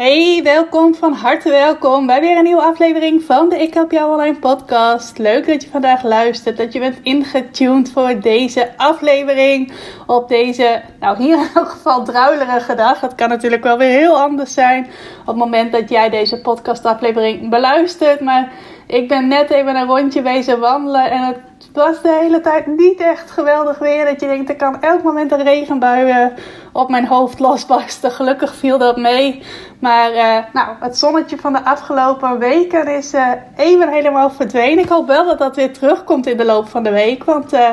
Hey, welkom, van harte welkom bij weer een nieuwe aflevering van de Ik Help Jou Online podcast. Leuk dat je vandaag luistert, dat je bent ingetuned voor deze aflevering op deze, nou hier in elk geval druilerige dag. Het kan natuurlijk wel weer heel anders zijn op het moment dat jij deze podcastaflevering beluistert, maar ik ben net even een rondje wezen wandelen en het was de hele tijd niet echt geweldig weer. Dat je denkt, er kan elk moment een regenbui op mijn hoofd losbarsten. Gelukkig viel dat mee. Maar uh, nou, het zonnetje van de afgelopen weken is uh, even helemaal verdwenen. Ik hoop wel dat dat weer terugkomt in de loop van de week. Want uh,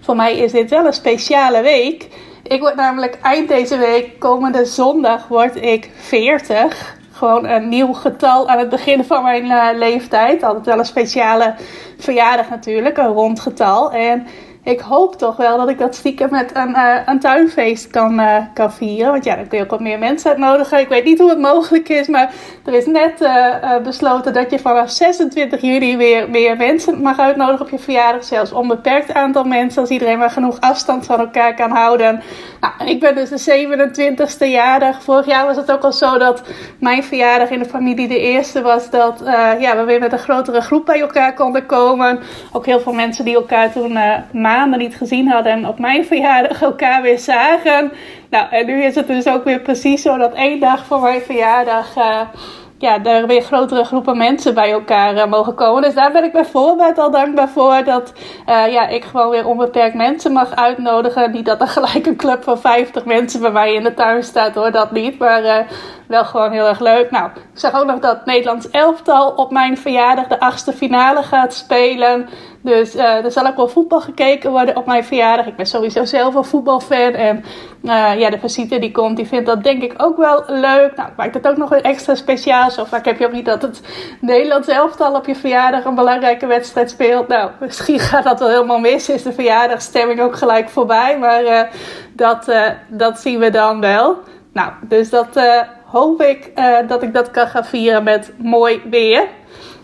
voor mij is dit wel een speciale week. Ik word namelijk eind deze week, komende zondag, word ik 40 gewoon een nieuw getal aan het begin van mijn uh, leeftijd. Altijd wel een speciale verjaardag natuurlijk, een rond getal. En ik hoop toch wel dat ik dat stiekem met een, uh, een tuinfeest kan, uh, kan vieren. Want ja, dan kun je ook wat meer mensen uitnodigen. Ik weet niet hoe het mogelijk is, maar er is net uh, besloten dat je vanaf 26 juli weer meer mensen mag uitnodigen op je verjaardag. Zelfs onbeperkt aantal mensen, als iedereen maar genoeg afstand van elkaar kan houden. Nou, ik ben dus de 27ste jaardag. Vorig jaar was het ook al zo dat mijn verjaardag in de familie de eerste was dat ja, we weer met een grotere groep bij elkaar konden komen. Ook heel veel mensen die elkaar toen maanden maanden niet gezien hadden en op mijn verjaardag elkaar weer zagen. Nou, en nu is het dus ook weer precies zo dat één dag voor mijn verjaardag. Uh, ja, er weer grotere groepen mensen bij elkaar uh, mogen komen. Dus daar ben ik bijvoorbeeld al dankbaar voor. Dat uh, ja, ik gewoon weer onbeperkt mensen mag uitnodigen. Niet dat er gelijk een club van 50 mensen bij mij in de tuin staat hoor, dat niet. Maar wel gewoon heel erg leuk. Nou, ik zag ook nog dat Nederlands elftal op mijn verjaardag de achtste finale gaat spelen. Dus uh, er zal ook wel voetbal gekeken worden op mijn verjaardag. Ik ben sowieso zelf een voetbalfan. En uh, ja, de visite die komt, die vindt dat denk ik ook wel leuk. Nou, maakt het ook nog een extra speciaal. Zo vaak heb je ook niet dat het Nederlands elftal op je verjaardag een belangrijke wedstrijd speelt. Nou, misschien gaat dat wel helemaal mis. Is de verjaardagstemming ook gelijk voorbij. Maar uh, dat, dat zien we dan wel. Nou, dus dat hoop ik uh, dat ik dat kan gaan vieren met mooi weer.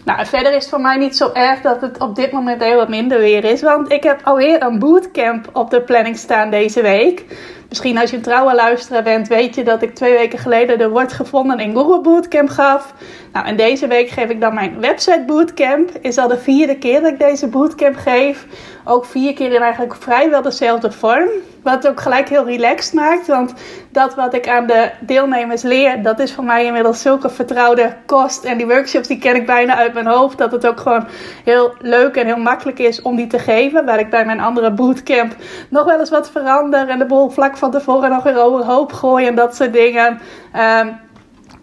Nou, verder is het voor mij niet zo erg dat het op dit moment heel wat minder weer is. Want ik heb alweer een bootcamp op de planning staan deze week. Misschien als je een trouwe luisteraar bent, weet je dat ik twee weken geleden de Wordt Gevonden in Google Bootcamp gaf. Nou, en deze week geef ik dan mijn website bootcamp. Is al de vierde keer dat ik deze bootcamp geef. Ook vier keer in eigenlijk vrijwel dezelfde vorm. Wat ook gelijk heel relaxed maakt. Want dat wat ik aan de deelnemers leer, dat is voor mij inmiddels zulke vertrouwde kost. En die workshops die ken ik bijna uit mijn hoofd. Dat het ook gewoon heel leuk en heel makkelijk is om die te geven. Waar ik bij mijn andere bootcamp nog wel eens wat verander. En de boel vlak van tevoren nog weer overhoop gooi en dat soort dingen. Um,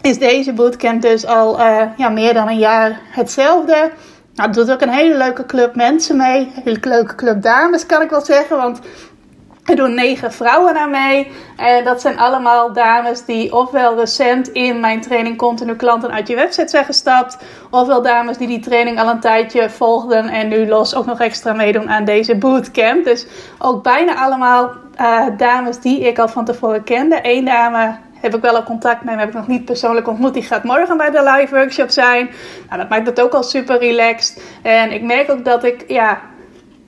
is deze bootcamp dus al uh, ja, meer dan een jaar hetzelfde. Nou, doet ook een hele leuke club mensen mee. Een hele leuke club dames, kan ik wel zeggen. Want er doen negen vrouwen aan mee. En dat zijn allemaal dames die ofwel recent in mijn training continu klanten uit je website zijn gestapt. Ofwel dames die die training al een tijdje volgden en nu los ook nog extra meedoen aan deze bootcamp. Dus ook bijna allemaal uh, dames die ik al van tevoren kende. Eén dame heb ik wel al contact mee, maar heb ik nog niet persoonlijk ontmoet. Die gaat morgen bij de live workshop zijn. Nou, dat maakt het ook al super relaxed. En ik merk ook dat ik, ja,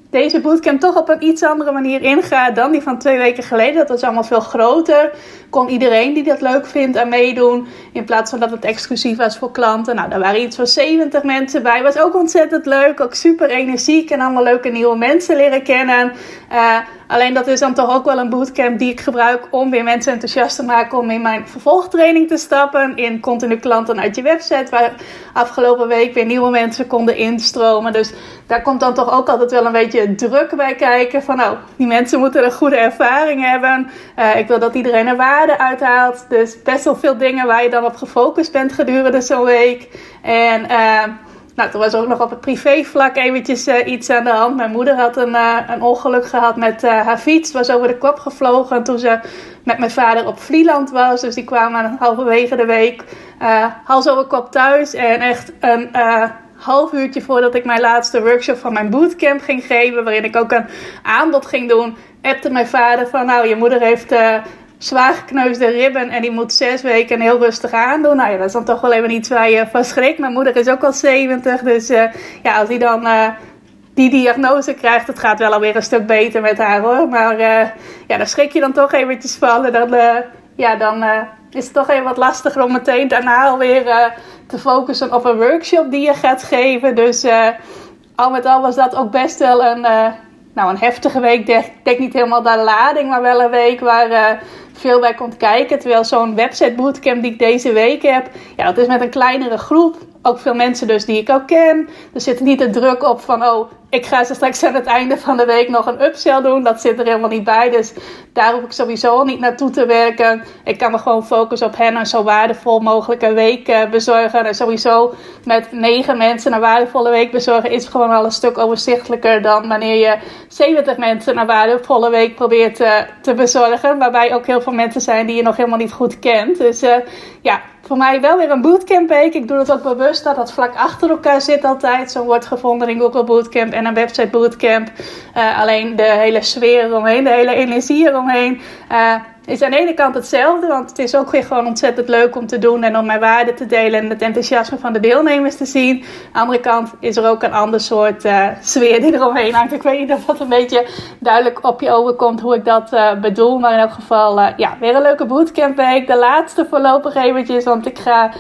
deze bootcamp toch op een iets andere manier inga dan die van twee weken geleden. Dat was allemaal veel groter. Kon iedereen die dat leuk vindt aan meedoen. In plaats van dat het exclusief was voor klanten. Nou, daar waren iets van 70 mensen bij. Was ook ontzettend leuk. Ook super energiek en allemaal leuke nieuwe mensen leren kennen. Uh, Alleen dat is dan toch ook wel een bootcamp die ik gebruik om weer mensen enthousiast te maken om in mijn vervolgtraining te stappen. In continu klanten uit je website, waar afgelopen week weer nieuwe mensen konden instromen. Dus daar komt dan toch ook altijd wel een beetje druk bij kijken. Van nou, die mensen moeten een goede ervaring hebben. Uh, ik wil dat iedereen er waarde uithaalt. Dus best wel veel dingen waar je dan op gefocust bent gedurende zo'n week. En uh, Nou, toen was ook nog op het privévlak eventjes uh, iets aan de hand. Mijn moeder had een, uh, een ongeluk gehad met uh, haar fiets. Was over de kop gevlogen toen ze met mijn vader op Vlieland was. Dus die kwamen halverwege de week hals over kop thuis. En echt een half uurtje voordat ik mijn laatste workshop van mijn bootcamp ging geven, waarin ik ook een aanbod ging doen, appte mijn vader van nou, je moeder heeft zwaar gekneusde ribben en die moet zes weken heel rustig aandoen. Nou ja, dat is dan toch wel even iets waar je van schrikt. Mijn moeder is ook al 70, dus uh, ja, als die dan... Uh, die diagnose krijgt, het gaat wel alweer een stuk beter met haar hoor. Maar ja, daar schrik je dan toch eventjes van. En dan, ja, dan is het toch even wat lastiger om meteen daarna alweer te focussen op een workshop die je gaat geven. Dus uh, al met al was dat ook best wel een, uh, nou, een heftige week. Denk, niet helemaal de lading, maar wel een week waar uh, veel bij komt kijken. Terwijl zo'n website bootcamp die ik deze week heb, ja, dat is met een kleinere groep. Ook veel mensen dus die ik ook ken. Er zit niet de druk op van, oh, ik ga ze straks aan het einde van de week nog een upsell doen. Dat zit er helemaal niet bij. Dus daar hoef ik sowieso niet naartoe te werken. Ik kan me gewoon focussen op hen en zo waardevol mogelijk een week uh, bezorgen. En sowieso met negen mensen een waardevolle week bezorgen is gewoon al een stuk overzichtelijker dan wanneer je 70 mensen een waardevolle week probeert uh, te bezorgen. Waarbij ook heel veel mensen zijn die je nog helemaal niet goed kent. Dus uh, ja, voor mij wel weer een bootcamp week. Ik doe het ook bewust dat dat vlak achter elkaar zit altijd. Zo wordt gevonden in Google Bootcamp en een website bootcamp. Uh, alleen de hele sfeer eromheen, de hele energie eromheen. Is aan de ene kant hetzelfde, want het is ook weer gewoon ontzettend leuk om te doen en om mijn waarde te delen en het enthousiasme van de deelnemers te zien. Aan de andere kant is er ook een ander soort uh, sfeer die eromheen hangt. Ik weet niet of dat een beetje duidelijk op je overkomt hoe ik dat uh, bedoel, maar in elk geval, uh, ja, weer een leuke bootcampweek. De laatste voorlopig eventjes, want ik ga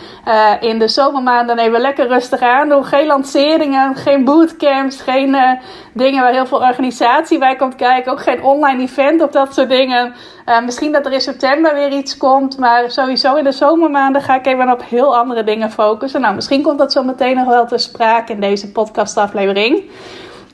in de zomermaanden even lekker rustig aan doen. Geen lanceringen, geen bootcamps, geen dingen waar heel veel organisatie bij komt kijken. Ook geen online event of dat soort dingen. Uh, misschien dat er in september weer iets komt. Maar sowieso in de zomermaanden ga ik even op heel andere dingen focussen. Nou, misschien komt dat zo meteen nog wel te sprake in deze podcastaflevering.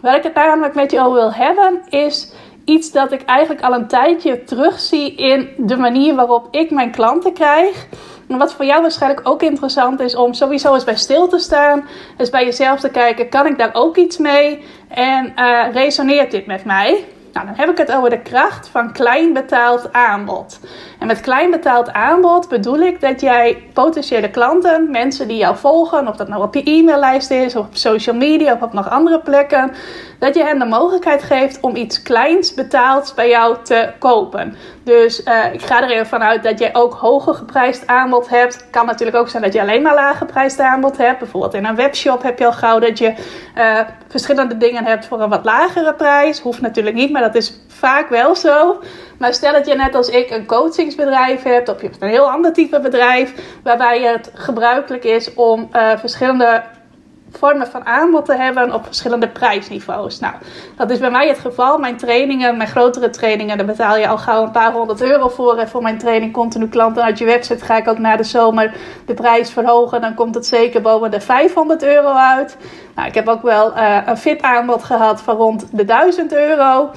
Waar ik het namelijk met je over wil hebben is iets dat ik eigenlijk al een tijdje terugzie in de manier waarop ik mijn klanten krijg. En wat voor jou waarschijnlijk ook interessant is om sowieso eens bij stil te staan. Dus bij jezelf te kijken, kan ik daar ook iets mee? En uh, resoneert dit met mij? Nou, dan heb ik het over de kracht van klein betaald aanbod. En met klein betaald aanbod bedoel ik dat jij potentiële klanten, mensen die jou volgen, of dat nou op je e-maillijst is, of op social media of op nog andere plekken, dat je hen de mogelijkheid geeft om iets kleins betaald bij jou te kopen. Dus uh, ik ga er even vanuit dat jij ook hoger geprijsd aanbod hebt. Kan natuurlijk ook zijn dat je alleen maar lager geprijsd aanbod hebt. Bijvoorbeeld in een webshop heb je al gauw dat je uh, verschillende dingen hebt voor een wat lagere prijs. Hoeft natuurlijk niet, maar dat is vaak wel zo. Maar stel dat je net als ik een coachingsbedrijf hebt, of je hebt een heel ander type bedrijf, waarbij het gebruikelijk is om uh, verschillende vormen van aanbod te hebben op verschillende prijsniveaus. Nou, dat is bij mij het geval. Mijn trainingen, mijn grotere trainingen, daar betaal je al gauw een paar honderd euro voor. En voor mijn training continu klanten uit je website ga ik ook na de zomer de prijs verhogen. Dan komt het zeker boven de 500 euro uit. Nou, ik heb ook wel uh, een fit aanbod gehad van rond de 1000 euro.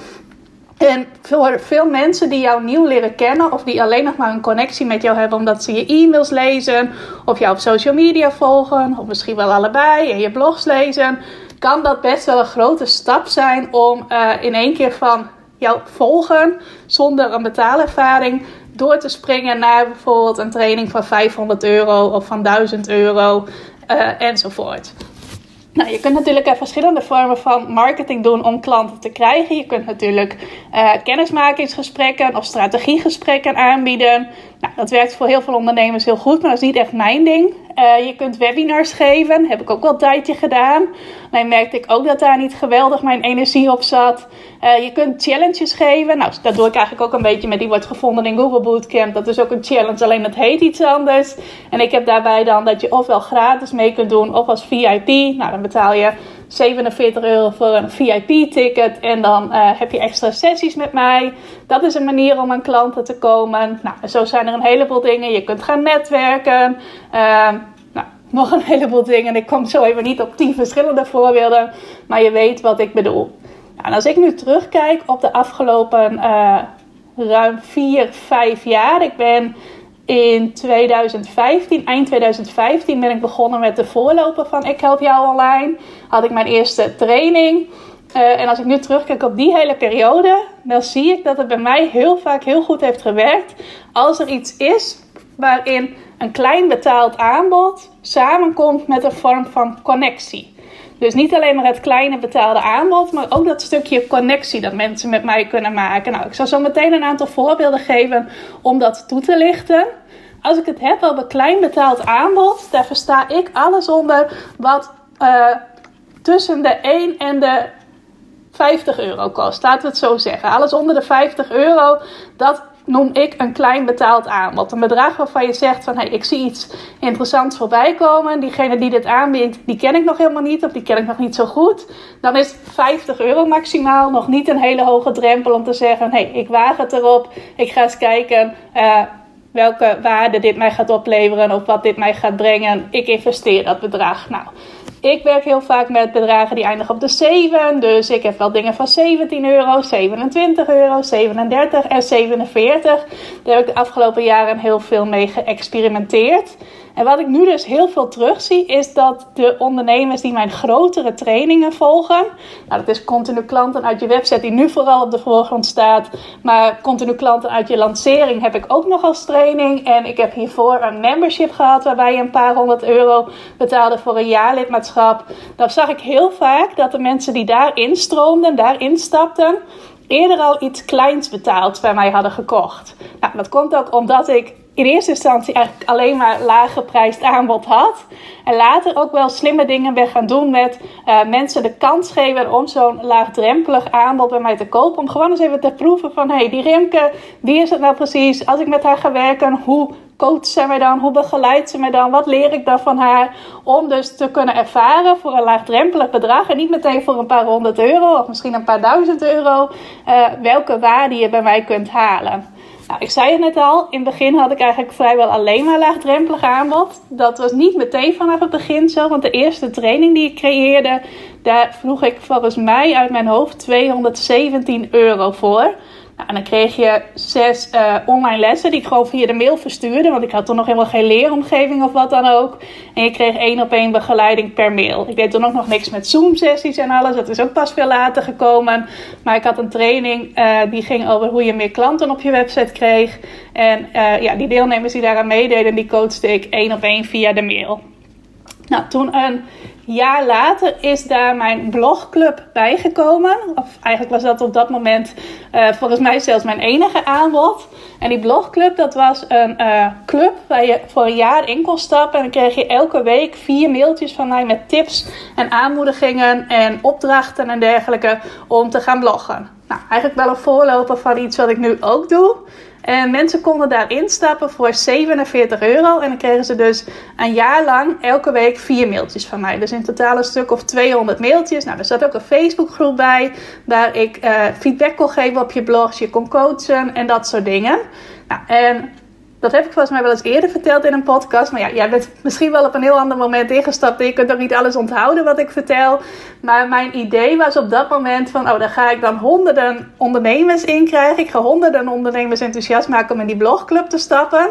En voor veel mensen die jou nieuw leren kennen of die alleen nog maar een connectie met jou hebben omdat ze je e-mails lezen of jou op social media volgen of misschien wel allebei en je blogs lezen, kan dat best wel een grote stap zijn om uh, in één keer van jou volgen zonder een betaalervaring door te springen naar bijvoorbeeld een training van 500 euro of van 1000 euro uh, enzovoort. Nou, je kunt natuurlijk verschillende vormen van marketing doen om klanten te krijgen. Je kunt natuurlijk uh, kennismakingsgesprekken of strategiegesprekken aanbieden. Nou, dat werkt voor heel veel ondernemers heel goed, maar dat is niet echt mijn ding. Uh, je kunt webinars geven, heb ik ook wel een tijdje gedaan. Alleen merkte ik ook dat daar niet geweldig mijn energie op zat. Uh, je kunt challenges geven. Nou, dat doe ik eigenlijk ook een beetje met die wordt gevonden in Google Bootcamp. Dat is ook een challenge, alleen dat heet iets anders. En ik heb daarbij dan dat je ofwel gratis mee kunt doen of als VIP. Nou, dan betaal je 47 euro voor een VIP-ticket. En dan uh, heb je extra sessies met mij. Dat is een manier om aan klanten te komen. Nou, zo zijn er een heleboel dingen. Je kunt gaan netwerken. Uh, nou, nog een heleboel dingen. Ik kom zo even niet op 10 verschillende voorbeelden. Maar je weet wat ik bedoel. Nou, en als ik nu terugkijk op de afgelopen uh, ruim 4, 5 jaar. Ik ben in 2015, eind 2015, ben ik begonnen met de voorloper van Ik Help Jou Online. Had ik mijn eerste training. Uh, en als ik nu terugkijk op die hele periode, dan zie ik dat het bij mij heel vaak heel goed heeft gewerkt. Als er iets is waarin een klein betaald aanbod samenkomt met een vorm van connectie. Dus niet alleen maar het kleine betaalde aanbod, maar ook dat stukje connectie dat mensen met mij kunnen maken. Nou, ik zal zo meteen een aantal voorbeelden geven om dat toe te lichten. Als ik het heb over klein betaald aanbod, daar versta ik alles onder wat uh, tussen de 1 en de 50 euro kost. Laten we het zo zeggen. Alles onder de 50 euro, dat noem ik een klein betaald aanbod. Een bedrag waarvan je zegt van hey, ik zie iets interessants voorbij komen. Diegene die dit aanbiedt, die ken ik nog helemaal niet of die ken ik nog niet zo goed. Dan is 50 euro maximaal nog niet een hele hoge drempel om te zeggen hey, ik waag het erop. Ik ga eens kijken uh, welke waarde dit mij gaat opleveren of wat dit mij gaat brengen. Ik investeer dat bedrag. Nou, ik werk heel vaak met bedragen die eindigen op de 7. Dus ik heb wel dingen van 17 euro, 27 euro, 37 en 47. Daar heb ik de afgelopen jaren heel veel mee geëxperimenteerd. En wat ik nu dus heel veel terugzie, is dat de ondernemers die mijn grotere trainingen volgen, nou, dat is continu klanten uit je website die nu vooral op de voorgrond staat, maar continu klanten uit je lancering heb ik ook nog als training. En ik heb hiervoor een membership gehad waarbij je een paar honderd euro betaalde voor een jaarlidmaatschap. Dan zag ik heel vaak dat de mensen die daar instroomden, daar instapten, eerder al iets kleins betaald bij mij hadden gekocht. Nou, dat komt ook omdat ik in eerste instantie eigenlijk alleen maar laag geprijsd aanbod had. En later ook wel slimme dingen ben gaan doen met uh, mensen de kans geven om zo'n laagdrempelig aanbod bij mij te kopen. Om gewoon eens even te proeven van, hey, die Rimke, wie is het nou precies? Als ik met haar ga werken, hoe coacht ze mij dan? Hoe begeleidt ze mij dan? Wat leer ik dan van haar? Om dus te kunnen ervaren voor een laagdrempelig bedrag en niet meteen voor een paar honderd euro of misschien een paar duizend euro, uh, welke waarde je bij mij kunt halen. Nou, ik zei het net al, in het begin had ik eigenlijk vrijwel alleen maar laagdrempelig aanbod. Dat was niet meteen vanaf het begin zo, want de eerste training die ik creëerde, daar vroeg ik volgens mij uit mijn hoofd 217 euro voor. Nou, en dan kreeg je zes uh, online lessen die ik gewoon via de mail verstuurde. Want ik had toen nog helemaal geen leeromgeving of wat dan ook. En je kreeg één op één begeleiding per mail. Ik deed toen ook nog niks met Zoom-sessies en alles. Dat is ook pas veel later gekomen. Maar ik had een training uh, die ging over hoe je meer klanten op je website kreeg. En uh, ja, die deelnemers die daaraan meededen, die coachte ik één op één via de mail. Nou, toen een jaar later is daar mijn blogclub bijgekomen. Of eigenlijk was dat op dat moment uh, volgens mij zelfs mijn enige aanbod. En die blogclub, dat was een uh, club waar je voor een jaar in kon stappen. En dan kreeg je elke week vier mailtjes van mij met tips en aanmoedigingen en opdrachten en dergelijke om te gaan bloggen. Nou, eigenlijk wel een voorloper van iets wat ik nu ook doe. En mensen konden daar instappen voor 47 euro. En dan kregen ze dus een jaar lang elke week vier mailtjes van mij. Dus in totaal een stuk of 200 mailtjes. Nou, er zat ook een Facebookgroep bij. Waar ik uh, feedback kon geven op je blogs. Je kon coachen en dat soort dingen. Nou, en dat heb ik volgens mij wel eens eerder verteld in een podcast. Maar ja, jij bent misschien wel op een heel ander moment ingestapt. En je kunt ook niet alles onthouden wat ik vertel. Maar mijn idee was op dat moment van... Oh, dan ga ik dan honderden ondernemers in krijgen. Ik ga honderden ondernemers enthousiast maken om in die blogclub te stappen.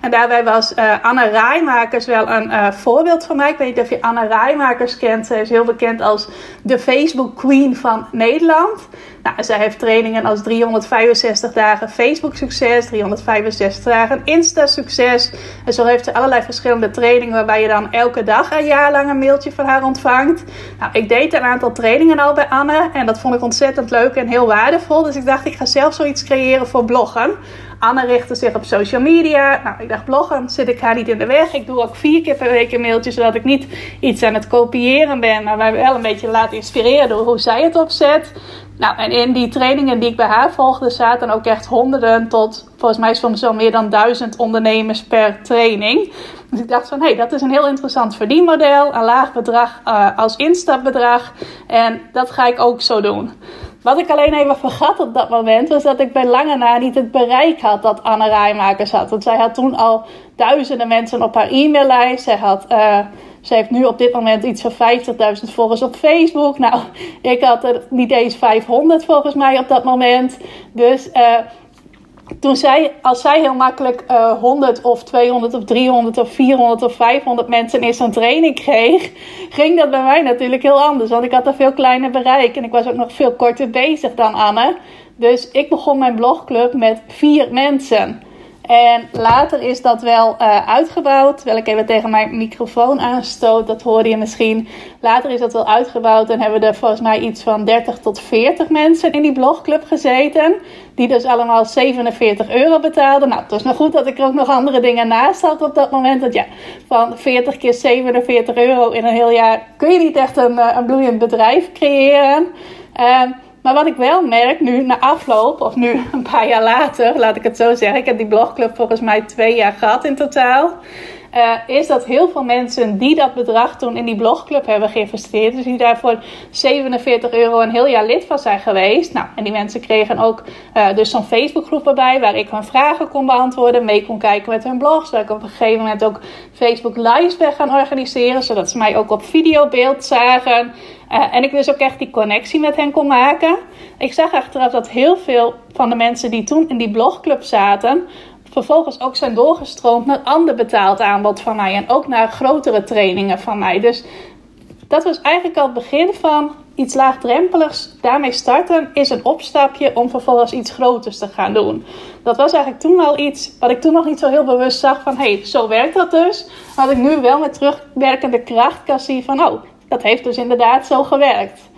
En daarbij was uh, Anne Rijmakers wel een uh, voorbeeld van mij. Ik weet niet of je Anne Rijmakers kent. Ze is heel bekend als de Facebook Queen van Nederland. Nou, zij heeft trainingen als 365 dagen Facebook succes, 365 dagen Insta succes. En zo heeft ze allerlei verschillende trainingen waarbij je dan elke dag een jaar lang een mailtje van haar ontvangt. Nou, ik deed een aantal trainingen al bij Anne en dat vond ik ontzettend leuk en heel waardevol. Dus ik dacht, ik ga zelf zoiets creëren voor bloggen. Anne richtte zich op social media. Nou, ik dacht, bloggen zit ik haar niet in de weg. Ik doe ook vier keer per week een mailtje, zodat ik niet iets aan het kopiëren ben, maar mij wel een beetje laat inspireren door hoe zij het opzet. Nou, en in die trainingen die ik bij haar volgde, zaten ook echt honderden tot volgens mij soms wel meer dan duizend ondernemers per training. Dus ik dacht van, hé, hey, dat is een heel interessant verdienmodel. Een laag bedrag uh, als instapbedrag. En dat ga ik ook zo doen. Wat ik alleen even vergat op dat moment, was dat ik bij lange na niet het bereik had dat Anne Rijmakers had. Want zij had toen al duizenden mensen op haar e-maillijst. Zij had... Uh, ze heeft nu op dit moment iets van 50.000 volgers op Facebook. Nou, ik had er niet eens 500 volgens mij op dat moment. Dus uh, toen zij, als zij heel makkelijk uh, 100 of 200 of 300 of 400 of 500 mensen in zo'n training kreeg, ging dat bij mij natuurlijk heel anders. Want ik had een veel kleiner bereik en ik was ook nog veel korter bezig dan Anne. Dus ik begon mijn blogclub met vier mensen. En later is dat wel uh, uitgebouwd. Terwijl ik even tegen mijn microfoon aanstoot, dat hoorde je misschien. Later is dat wel uitgebouwd en hebben er volgens mij iets van 30 tot 40 mensen in die blogclub gezeten. Die dus allemaal 47 euro betaalden. Nou, het was nog goed dat ik ook nog andere dingen naast had op dat moment. Dat ja, van 40 keer 47 euro in een heel jaar kun je niet echt een, uh, een bloeiend bedrijf creëren. Uh, maar wat ik wel merk nu na afloop, of nu een paar jaar later, laat ik het zo zeggen. Ik heb die blogclub volgens mij twee jaar gehad in totaal. Uh, is dat heel veel mensen die dat bedrag toen in die blogclub hebben geïnvesteerd, dus die daar voor 47 euro een heel jaar lid van zijn geweest. Nou, en die mensen kregen ook uh, dus zo'n Facebookgroep erbij waar ik hun vragen kon beantwoorden, mee kon kijken met hun blogs, waar ik op een gegeven moment ook Facebook Lives ben gaan organiseren, zodat ze mij ook op videobeeld zagen. Uh, en ik dus ook echt die connectie met hen kon maken. Ik zag achteraf dat heel veel van de mensen die toen in die blogclub zaten, vervolgens ook zijn doorgestroomd naar ander betaald aanbod van mij. En ook naar grotere trainingen van mij. Dus dat was eigenlijk al het begin van iets laagdrempeligs. Daarmee starten is een opstapje om vervolgens iets groters te gaan doen. Dat was eigenlijk toen al iets wat ik toen nog niet zo heel bewust zag van... hé, hey, zo werkt dat dus. Had ik nu wel met terugwerkende kracht kan zien van... oh, dat heeft dus inderdaad zo gewerkt.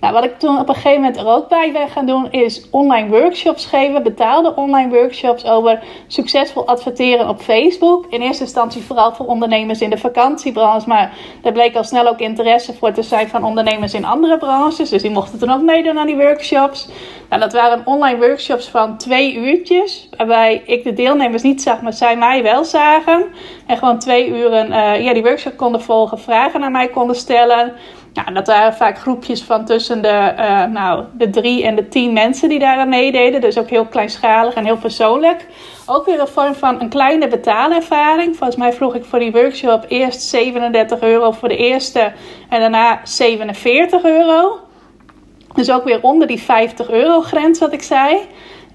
Nou, wat ik toen op een gegeven moment er ook bij ben gaan doen, is online workshops geven, betaalde online workshops over succesvol adverteren op Facebook. In eerste instantie vooral voor ondernemers in de vakantiebranche, maar er bleek al snel ook interesse voor te zijn van ondernemers in andere branches. Dus die mochten toen ook meedoen aan die workshops. Nou, dat waren online workshops van twee uurtjes, waarbij ik de deelnemers niet zag, maar zij mij wel zagen. En gewoon twee uren uh, ja, die workshop konden volgen, vragen aan mij konden stellen. Nou, dat waren vaak groepjes van tussen de, uh, nou, de drie en de tien mensen die daaraan meededen. Dus ook heel kleinschalig en heel persoonlijk. Ook weer een vorm van een kleine betaalervaring. Volgens mij vroeg ik voor die workshop eerst 37 euro voor de eerste en daarna 47 euro. Dus ook weer onder die 50 euro grens wat ik zei.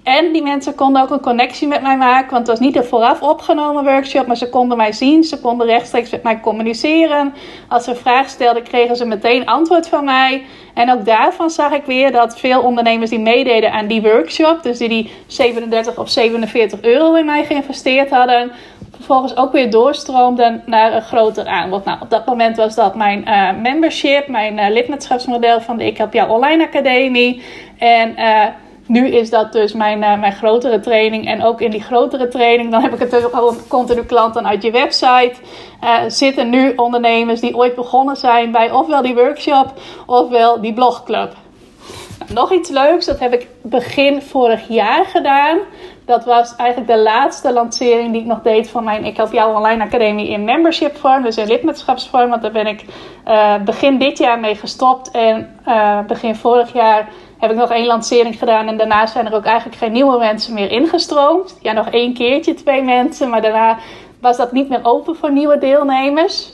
En die mensen konden ook een connectie met mij maken. Want het was niet een vooraf opgenomen workshop. Maar ze konden mij zien. Ze konden rechtstreeks met mij communiceren. Als ze een vraag stelden, kregen ze meteen antwoord van mij. En ook daarvan zag ik weer dat veel ondernemers die meededen aan die workshop. Dus die die 37 of 47 euro in mij geïnvesteerd hadden. Vervolgens ook weer doorstroomden naar een groter aanbod. Nou, op dat moment was dat mijn uh, membership. Mijn uh, lidmaatschapsmodel van de Ik Heb Jou Online Academie. En... Uh, nu is dat dus mijn, uh, mijn grotere training. En ook in die grotere training, dan heb ik het over continu klanten uit je website. Uh, zitten nu ondernemers die ooit begonnen zijn bij ofwel die workshop ofwel die blogclub. Nog iets leuks, dat heb ik begin vorig jaar gedaan. Dat was eigenlijk de laatste lancering die ik nog deed van mijn Ik Help Jou Online Academie in membership vorm. Dus in lidmaatschapsvorm. Want daar ben ik uh, begin dit jaar mee gestopt. En begin vorig jaar heb ik nog één lancering gedaan. En daarna zijn er ook eigenlijk geen nieuwe mensen meer ingestroomd. Ja, nog één keertje twee mensen. Maar daarna was dat niet meer open voor nieuwe deelnemers.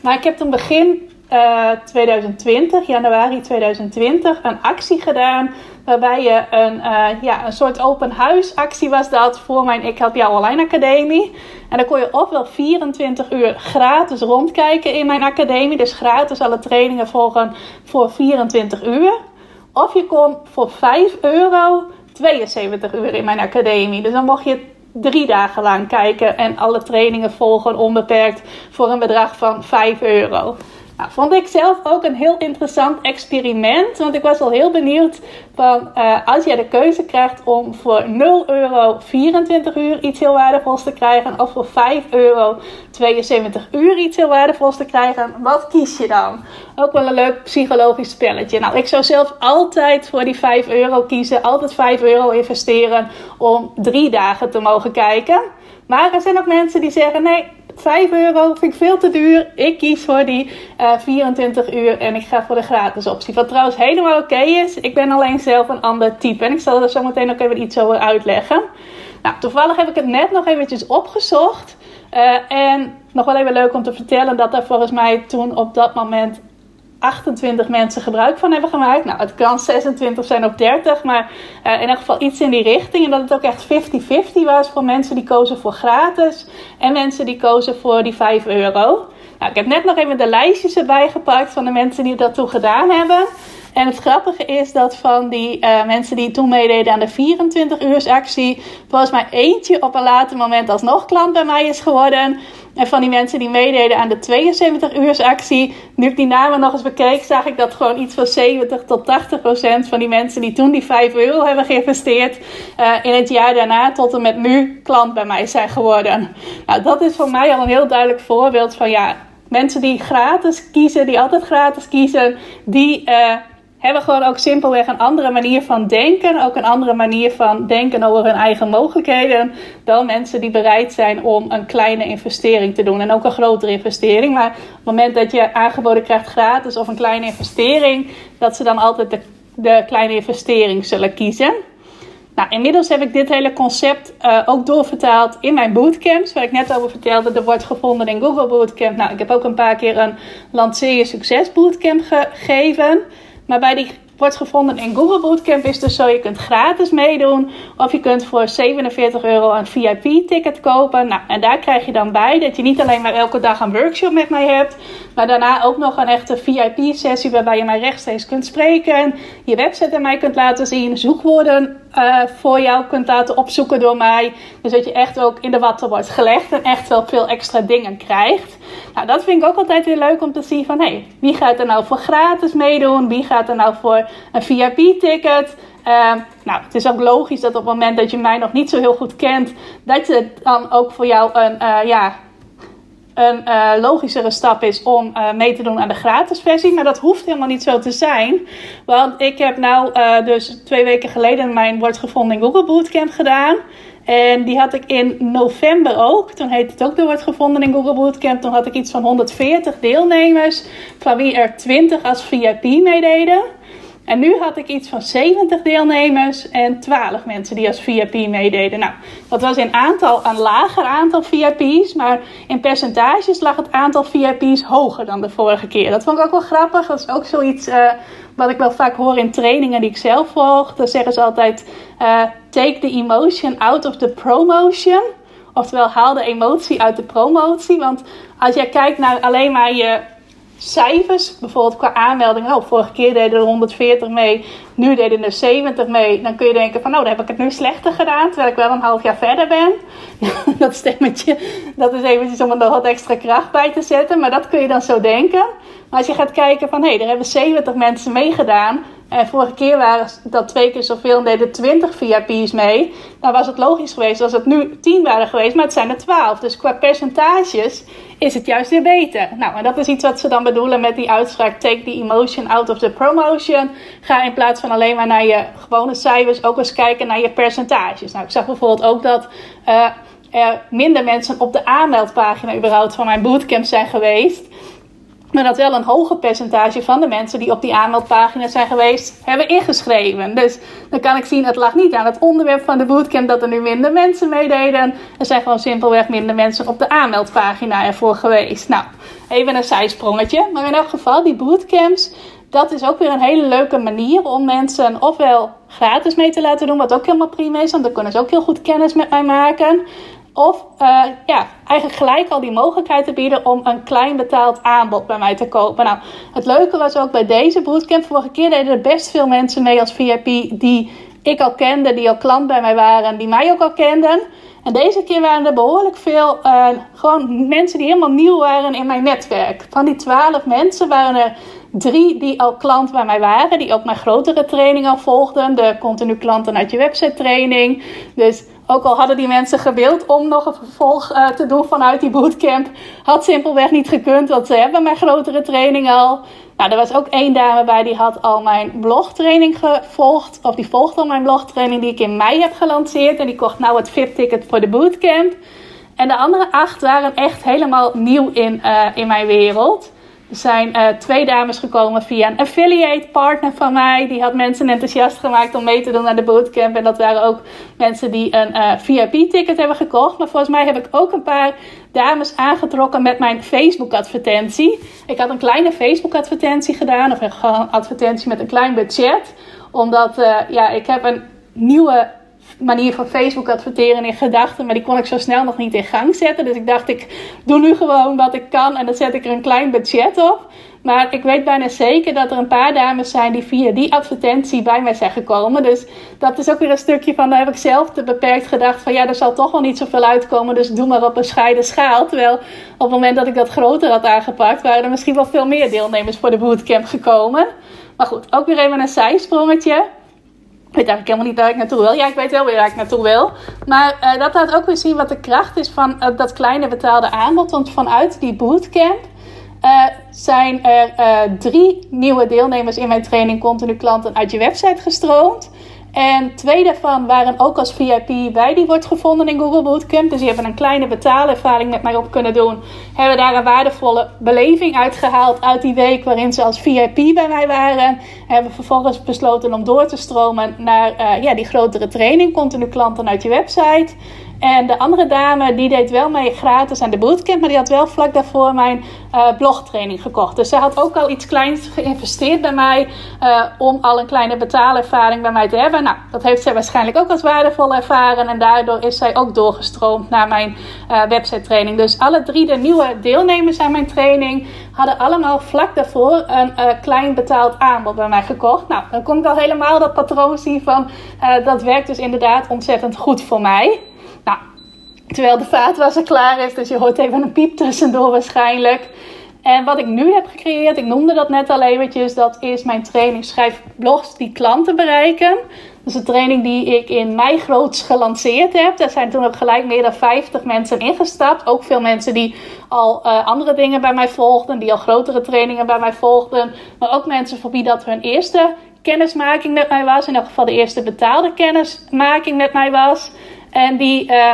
Maar ik heb toen begin uh, 2020, januari 2020, een actie gedaan. Waarbij je een, uh, ja, een soort open huisactie was dat voor mijn Ik Help Jou Online Academie. En dan kon je ofwel 24 uur gratis rondkijken in mijn academie. Dus gratis alle trainingen volgen voor 24 uur. Of je kon voor 5 euro 72 uur in mijn academie. Dus dan mocht je drie dagen lang kijken en alle trainingen volgen onbeperkt voor een bedrag van 5 euro. Nou, vond ik zelf ook een heel interessant experiment. Want ik was al heel benieuwd van uh, als jij de keuze krijgt om voor 0 euro 24 uur iets heel waardevols te krijgen. Of voor 5 euro 72 uur iets heel waardevols te krijgen. Wat kies je dan? Ook wel een leuk psychologisch spelletje. Nou, ik zou zelf altijd voor die 5 euro kiezen. Altijd 5 euro investeren om drie dagen te mogen kijken. Maar er zijn ook mensen die zeggen: nee, 5 euro vind ik veel te duur. Ik kies voor die uh, eh, 24 uur en ik ga voor de gratis optie. Wat trouwens helemaal oké is. Ik ben alleen zelf een ander type. En ik zal er zo meteen ook even iets over uitleggen. Nou, toevallig heb ik het net nog eventjes opgezocht. Uh, en nog wel even leuk om te vertellen dat er volgens mij toen op dat moment 28 mensen gebruik van hebben gemaakt. Nou, het kan 26 zijn of 30, maar uh, in ieder geval iets in die richting. En dat het ook echt 50-50 was voor mensen die kozen voor gratis en mensen die kozen voor die 5 euro. Nou, ik heb net nog even de lijstjes erbij gepakt van de mensen die dat toen gedaan hebben. En het grappige is dat van die uh, mensen die toen meededen aan de 24 uur actie, volgens mij eentje op een later moment alsnog klant bij mij is geworden. En van die mensen die meededen aan de 72 uur actie, nu ik die namen nog eens bekeek, zag ik dat gewoon iets van 70 tot 80 procent van die mensen die toen die 5 euro hebben geïnvesteerd, uh, in het jaar daarna tot en met nu klant bij mij zijn geworden. Nou, dat is voor mij al een heel duidelijk voorbeeld van ja, mensen die gratis kiezen, die altijd gratis kiezen, die uh, hebben gewoon ook simpelweg een andere manier van denken. Ook een andere manier van denken over hun eigen mogelijkheden. Dan mensen die bereid zijn om een kleine investering te doen. En ook een grotere investering. Maar op het moment dat je aangeboden krijgt gratis of een kleine investering. Dat ze dan altijd de, de kleine investering zullen kiezen. Nou, inmiddels heb ik dit hele concept uh, ook doorvertaald in mijn bootcamps. Waar ik net over vertelde, er wordt gevonden in Google Bootcamp. Nou, ik heb ook een paar keer een Lanceer Succes Bootcamp gegeven. Maar bij die wordt gevonden in Google Bootcamp is dus zo. Je kunt gratis meedoen. Of je kunt voor 47 euro een VIP-ticket kopen. Nou, en daar krijg je dan bij dat je niet alleen maar elke dag een workshop met mij hebt. Maar daarna ook nog een echte VIP-sessie waarbij je mij rechtstreeks kunt spreken. Je website aan mij kunt laten zien. Zoekwoorden uh, voor jou kunt laten opzoeken door mij. Dus dat je echt ook in de watten wordt gelegd. En echt wel veel extra dingen krijgt. Nou, dat vind ik ook altijd weer leuk om te zien van... Hé, hey, wie gaat er nou voor gratis meedoen? Wie gaat er nou voor een VIP-ticket? Uh, nou, het is ook logisch dat op het moment dat je mij nog niet zo heel goed kent... dat je dan ook voor jou een... Uh, ja, een uh, logischere stap is om uh, mee te doen aan de gratis versie. Maar dat hoeft helemaal niet zo te zijn. Want ik heb nou uh, dus twee weken geleden mijn Wordt Gevonden Google Bootcamp gedaan. En die had ik in november ook. Toen heette het ook de Gevonden in Google Bootcamp. Toen had ik iets van 140 deelnemers. Van wie er 20 als VIP meededen. En nu had ik iets van 70 deelnemers en 12 mensen die als VIP meededen. Nou, dat was in aantal een lager aantal VIP's, maar in percentages lag het aantal VIP's hoger dan de vorige keer. Dat vond ik ook wel grappig. Dat is ook zoiets uh, wat ik wel vaak hoor in trainingen die ik zelf volg. Dan zeggen ze altijd: uh, take the emotion out of the promotion. Oftewel, haal de emotie uit de promotie. Want als jij kijkt naar alleen maar je cijfers, bijvoorbeeld qua aanmeldingen. Oh, vorige keer deden er 140 mee, nu deden er 70 mee. Dan kun je denken van, nou, dan heb ik het nu slechter gedaan, terwijl ik wel een half jaar verder ben. dat stemmetje, dat is eventjes om er nog wat extra kracht bij te zetten. Maar dat kun je dan zo denken. Maar als je gaat kijken van, hé, hey, er hebben 70 mensen meegedaan. En vorige keer waren dat twee keer zoveel en deden 20 VIP's mee. Dan was het logisch geweest als het nu 10 waren geweest, maar het zijn er 12. Dus qua percentages is het juist weer beter. Nou, en dat is iets wat ze dan bedoelen met die uitspraak: take the emotion out of the promotion. Ga in plaats van alleen maar naar je gewone cijfers ook eens kijken naar je percentages. Nou, ik zag bijvoorbeeld ook dat. Uh, er minder mensen op de aanmeldpagina überhaupt van mijn bootcamp zijn geweest. Maar dat wel een hoger percentage van de mensen die op die aanmeldpagina zijn geweest, hebben ingeschreven. Dus dan kan ik zien, het lag niet aan het onderwerp van de bootcamp dat er nu minder mensen meededen. Er zijn gewoon simpelweg minder mensen op de aanmeldpagina ervoor geweest. Nou, even een zijsprongetje. Maar in elk geval, die bootcamps, dat is ook weer een hele leuke manier om mensen ofwel gratis mee te laten doen, wat ook helemaal prima is, want dan kunnen ze ook heel goed kennis met mij maken. Of uh, ja, eigenlijk gelijk al die mogelijkheid te bieden om een klein betaald aanbod bij mij te kopen. Nou, het leuke was ook bij deze bootcamp. Vorige keer deden er best veel mensen mee als VIP die ik al kende, die al klant bij mij waren, die mij ook al kenden. En deze keer waren er behoorlijk veel uh, gewoon mensen die helemaal nieuw waren in mijn netwerk. Van die twaalf mensen waren er drie die al klant bij mij waren, die ook mijn grotere training al volgden. De continu klanten uit je website training. Dus ook al hadden die mensen gewild om nog een vervolg uh, te doen vanuit die bootcamp, had simpelweg niet gekund, want ze hebben mijn grotere training al. Nou, er was ook één dame bij die had al mijn blogtraining gevolgd. Of die volgde al mijn blogtraining die ik in mei heb gelanceerd. En die kocht nou het VIP-ticket voor de bootcamp. En de andere acht waren echt helemaal nieuw in, uh, in mijn wereld. Er zijn uh, twee dames gekomen via een affiliate partner van mij. Die had mensen enthousiast gemaakt om mee te doen aan de bootcamp. En dat waren ook mensen die een uh, VIP-ticket hebben gekocht. Maar volgens mij heb ik ook een paar dames aangetrokken met mijn Facebook-advertentie. Ik had een kleine Facebook-advertentie gedaan. Of gewoon een advertentie met een klein budget. Omdat uh, ja, ik heb een nieuwe manier van Facebook adverteren in gedachten. Maar die kon ik zo snel nog niet in gang zetten. Dus ik dacht, ik doe nu gewoon wat ik kan. En dan zet ik er een klein budget op. Maar ik weet bijna zeker dat er een paar dames zijn die via die advertentie bij mij zijn gekomen. Dus dat is ook weer een stukje van, daar heb ik zelf te beperkt gedacht van ja, er zal toch wel niet zoveel uitkomen. Dus doe maar op een scheide schaal. Terwijl op het moment dat ik dat groter had aangepakt, waren er misschien wel veel meer deelnemers voor de bootcamp gekomen. Maar goed, ook weer even een zijsprongetje. Ik weet eigenlijk helemaal niet waar ik naartoe wil. Ja, ik weet wel weer waar ik naartoe wil. Maar uh, dat laat ook weer zien wat de kracht is van uh, dat kleine betaalde aanbod. Want vanuit die bootcamp uh, zijn er drie nieuwe deelnemers in mijn training continu klanten uit je website gestroomd. En twee daarvan waren ook als VIP bij die wordt gevonden in Google Bootcamp. Dus die hebben een kleine betaalervaring met mij op kunnen doen. Hebben daar een waardevolle beleving uitgehaald uit die week waarin ze als VIP bij mij waren. Hebben vervolgens besloten om door te stromen naar uh, ja, die grotere training. Continu klanten uit je website. En de andere dame, die deed wel mee gratis aan de bootcamp, maar die had wel vlak daarvoor mijn uh, blogtraining gekocht. Dus ze had ook al iets kleins geïnvesteerd bij mij uh, om al een kleine betaalervaring bij mij te hebben. Nou, dat heeft zij waarschijnlijk ook als waardevol ervaren en daardoor is zij ook doorgestroomd naar mijn uh, website training. Dus alle drie de nieuwe deelnemers aan mijn training hadden allemaal vlak daarvoor een klein betaald aanbod bij mij gekocht. Nou, dan kom ik al helemaal dat patroon zien van dat werkt dus inderdaad ontzettend goed voor mij. Terwijl de vaatwasser klaar is, dus je hoort even een piep tussendoor waarschijnlijk. En wat ik nu heb gecreëerd, ik noemde dat net al eventjes, dat is mijn training Schrijf blogs die klanten bereiken. Dat is een training die ik in mei groots gelanceerd heb. Daar zijn toen ook gelijk meer dan 50 mensen ingestapt. Ook veel mensen die al uh, andere dingen bij mij volgden, die al grotere trainingen bij mij volgden. Maar ook mensen voor wie dat hun eerste kennismaking met mij was. In elk geval de eerste betaalde kennismaking met mij was. En die uh,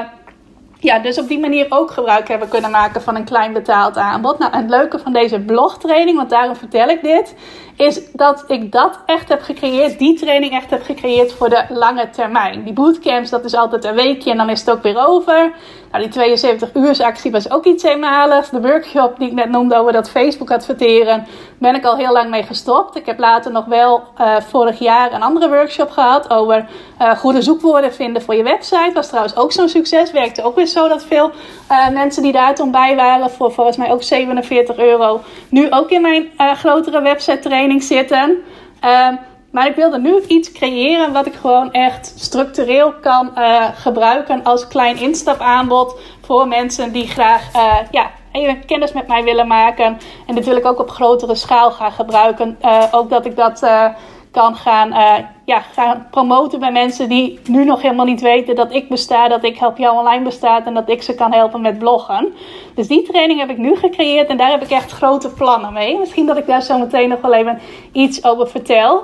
ja, dus op die manier ook gebruik hebben kunnen maken van een klein betaald aanbod. Nou, het leuke van deze blogtraining, want daarom vertel ik dit, is dat ik dat echt heb gecreëerd, die training echt heb gecreëerd voor de lange termijn. Die bootcamps, dat is altijd een weekje en dan is het ook weer over. Nou, die 72 uursactie was ook iets eenmaligs. De workshop die ik net noemde over dat Facebook adverteren, ben ik al heel lang mee gestopt. Ik heb later nog wel uh, vorig jaar een andere workshop gehad over uh, goede zoekwoorden vinden voor je website. Was trouwens ook zo'n succes. Werkte ook weer zo dat veel uh, mensen die daar toen bij waren, voor volgens mij ook 47 euro, nu ook in mijn grotere website training zitten. Ehm, maar ik wilde nu iets creëren wat ik gewoon echt structureel kan uh, gebruiken als klein instapaanbod voor mensen die graag uh, ja, even kennis met mij willen maken. En dit wil ik ook op grotere schaal gaan gebruiken. Uh, ook dat ik dat kan gaan, ja, gaan promoten bij mensen die nu nog helemaal niet weten dat ik besta, dat ik Help Jou Online bestaat en dat ik ze kan helpen met bloggen. Dus die training heb ik nu gecreëerd en daar heb ik echt grote plannen mee. Misschien dat ik daar zo meteen nog wel even iets over vertel.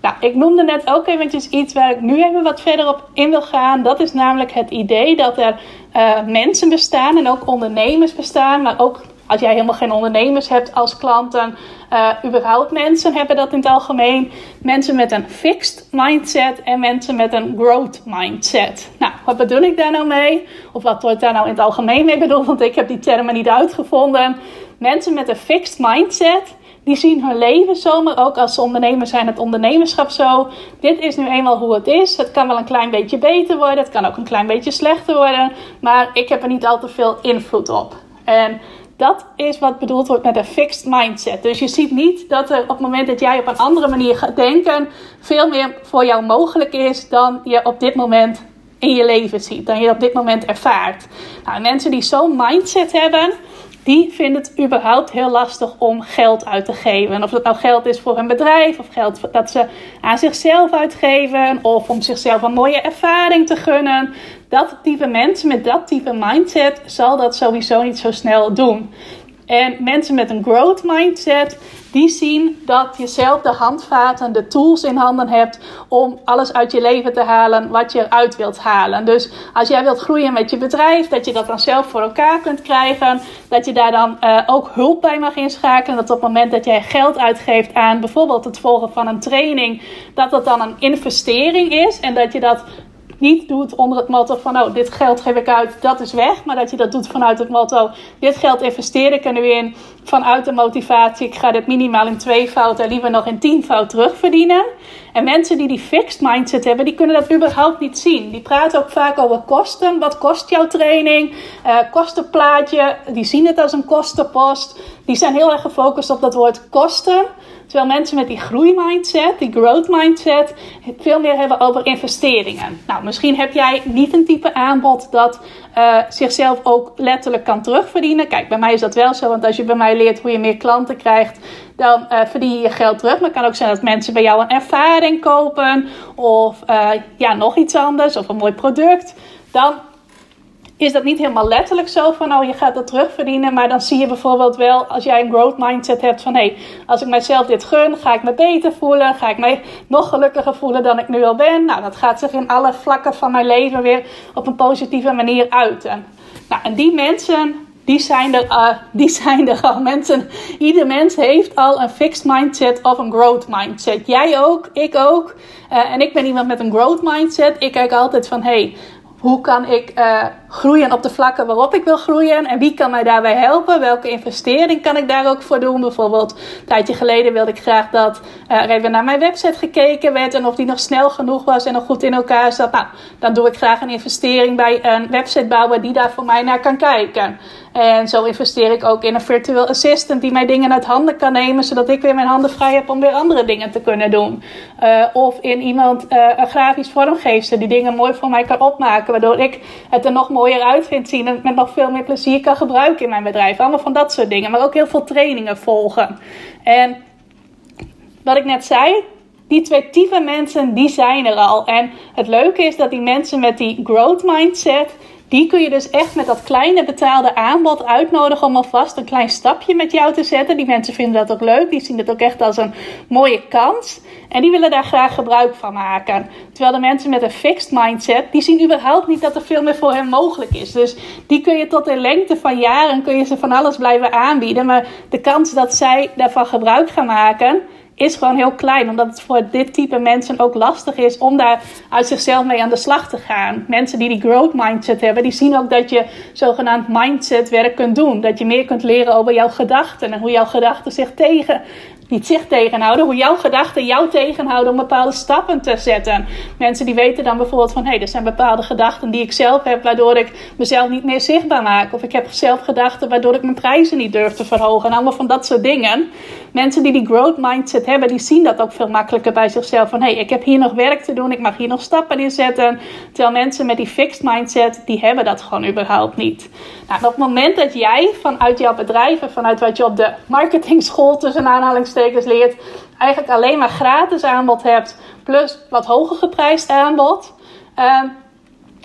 Nou, ik noemde net ook eventjes iets waar ik nu even wat verder op in wil gaan. Dat is namelijk het idee dat er uh, mensen bestaan en ook ondernemers bestaan. Maar ook als jij helemaal geen ondernemers hebt als klanten, uh, überhaupt mensen hebben dat in het algemeen. Mensen met een fixed mindset en mensen met een growth mindset. Nou, wat bedoel ik daar nou mee? Of wat wordt daar nou in het algemeen mee bedoeld? Want ik heb die termen niet uitgevonden. Mensen met een fixed mindset die zien hun leven zo, maar ook als ondernemer zijn, het ondernemerschap zo. Dit is nu eenmaal hoe het is. Het kan wel een klein beetje beter worden, het kan ook een klein beetje slechter worden, maar ik heb er niet al te veel invloed op. En dat is wat bedoeld wordt met een fixed mindset. Dus je ziet niet dat er op het moment dat jij op een andere manier gaat denken, veel meer voor jou mogelijk is dan je op dit moment in je leven ziet, dan je op dit moment ervaart. Nou, mensen die zo'n mindset hebben, die vinden het überhaupt heel lastig om geld uit te geven. Of dat nou geld is voor een bedrijf, of geld dat ze aan zichzelf uitgeven, of om zichzelf een mooie ervaring te gunnen. Dat type mensen met dat type mindset zal dat sowieso niet zo snel doen. En mensen met een growth mindset, die zien dat je zelf de handvaten, de tools in handen hebt om alles uit je leven te halen wat je eruit wilt halen. Dus als jij wilt groeien met je bedrijf, dat je dat dan zelf voor elkaar kunt krijgen, dat je daar dan uh, ook hulp bij mag inschakelen. Dat op het moment dat jij geld uitgeeft aan bijvoorbeeld het volgen van een training, dat dat dan een investering is en dat je dat niet doet onder het motto van, oh, dit geld geef ik uit, dat is weg. Maar dat je dat doet vanuit het motto, dit geld investeer ik er nu in. Vanuit de motivatie, ik ga dit minimaal in twee fouten en liever nog in tien fout terugverdienen. En mensen die die fixed mindset hebben, die kunnen dat überhaupt niet zien. Die praten ook vaak over kosten. Wat kost jouw training? Uh, kostenplaatje. Die zien het als een kostenpost. Die zijn heel erg gefocust op dat woord kosten. Terwijl mensen met die groeimindset, die growth mindset, veel meer hebben over investeringen. Nou, misschien heb jij niet een type aanbod dat uh, zichzelf ook letterlijk kan terugverdienen. Kijk, bij mij is dat wel zo, want als je bij mij leert hoe je meer klanten krijgt, dan uh, verdien je je geld terug. Maar het kan ook zijn dat mensen bij jou een ervaring kopen of uh, ja, nog iets anders of een mooi product. Dan is dat niet helemaal letterlijk zo van, oh, je gaat dat terugverdienen. Maar dan zie je bijvoorbeeld wel, als jij een growth mindset hebt van, hé, hey, als ik mijzelf dit gun, ga ik me beter voelen. Ga ik me nog gelukkiger voelen dan ik nu al ben. Nou, dat gaat zich in alle vlakken van mijn leven weer op een positieve manier uiten. Nou, en die mensen, die zijn er, uh, die zijn er al. Mensen, ieder mens heeft al een fixed mindset of een growth mindset. Jij ook, ik ook. Uh, en ik ben iemand met een growth mindset. Ik kijk altijd van, hey, hoe kan ik uh, groeien op de vlakken waarop ik wil groeien? En wie kan mij daarbij helpen? Welke investering kan ik daar ook voor doen? Bijvoorbeeld, een tijdje geleden wilde ik graag dat uh, er even naar mijn website gekeken werd. En of die nog snel genoeg was en nog goed in elkaar zat. Nou, dan doe ik graag een investering bij een websitebouwer die daar voor mij naar kan kijken. En zo investeer ik ook in een virtual assistant die mij dingen uit handen kan nemen, zodat ik weer mijn handen vrij heb om weer andere dingen te kunnen doen. Uh, of in iemand, uh, een grafisch vormgeefster die dingen mooi voor mij kan opmaken, waardoor ik het er nog mooier uit vind zien en het met nog veel meer plezier kan gebruiken in mijn bedrijf. Allemaal van dat soort dingen, maar ook heel veel trainingen volgen. En wat ik net zei, die twee type mensen, die zijn er al. En het leuke is dat die mensen met die growth mindset, die kun je dus echt met dat kleine betaalde aanbod uitnodigen om alvast een klein stapje met jou te zetten. Die mensen vinden dat ook leuk. Die zien het ook echt als een mooie kans. En die willen daar graag gebruik van maken. Terwijl de mensen met een fixed mindset, die zien überhaupt niet dat er veel meer voor hen mogelijk is. Dus die kun je tot in lengte van jaren kun je ze van alles blijven aanbieden. Maar de kans dat zij daarvan gebruik gaan maken, is gewoon heel klein. Omdat het voor dit type mensen ook lastig is om daar uit zichzelf mee aan de slag te gaan. Mensen die die growth mindset hebben, die zien ook dat je zogenaamd mindset werk kunt doen. Dat je meer kunt leren over jouw gedachten en hoe jouw gedachten zich tegen niet zich tegenhouden, hoe jouw gedachten jou tegenhouden om bepaalde stappen te zetten. Mensen die weten dan bijvoorbeeld van hé, hey, er zijn bepaalde gedachten die ik zelf heb, waardoor ik mezelf niet meer zichtbaar maak. Of ik heb zelf gedachten waardoor ik mijn prijzen niet durf te verhogen. En allemaal van dat soort dingen. Mensen die die growth mindset hebben, die zien dat ook veel makkelijker bij zichzelf. Van hé, hey, ik heb hier nog werk te doen, ik mag hier nog stappen in zetten. Terwijl mensen met die fixed mindset, die hebben dat gewoon überhaupt niet. Nou, op het moment dat jij vanuit jouw bedrijf en vanuit wat je op de marketingschool tussen aanhalingstekens leert, eigenlijk alleen maar gratis aanbod hebt, plus wat hoger geprijsd aanbod. Uh,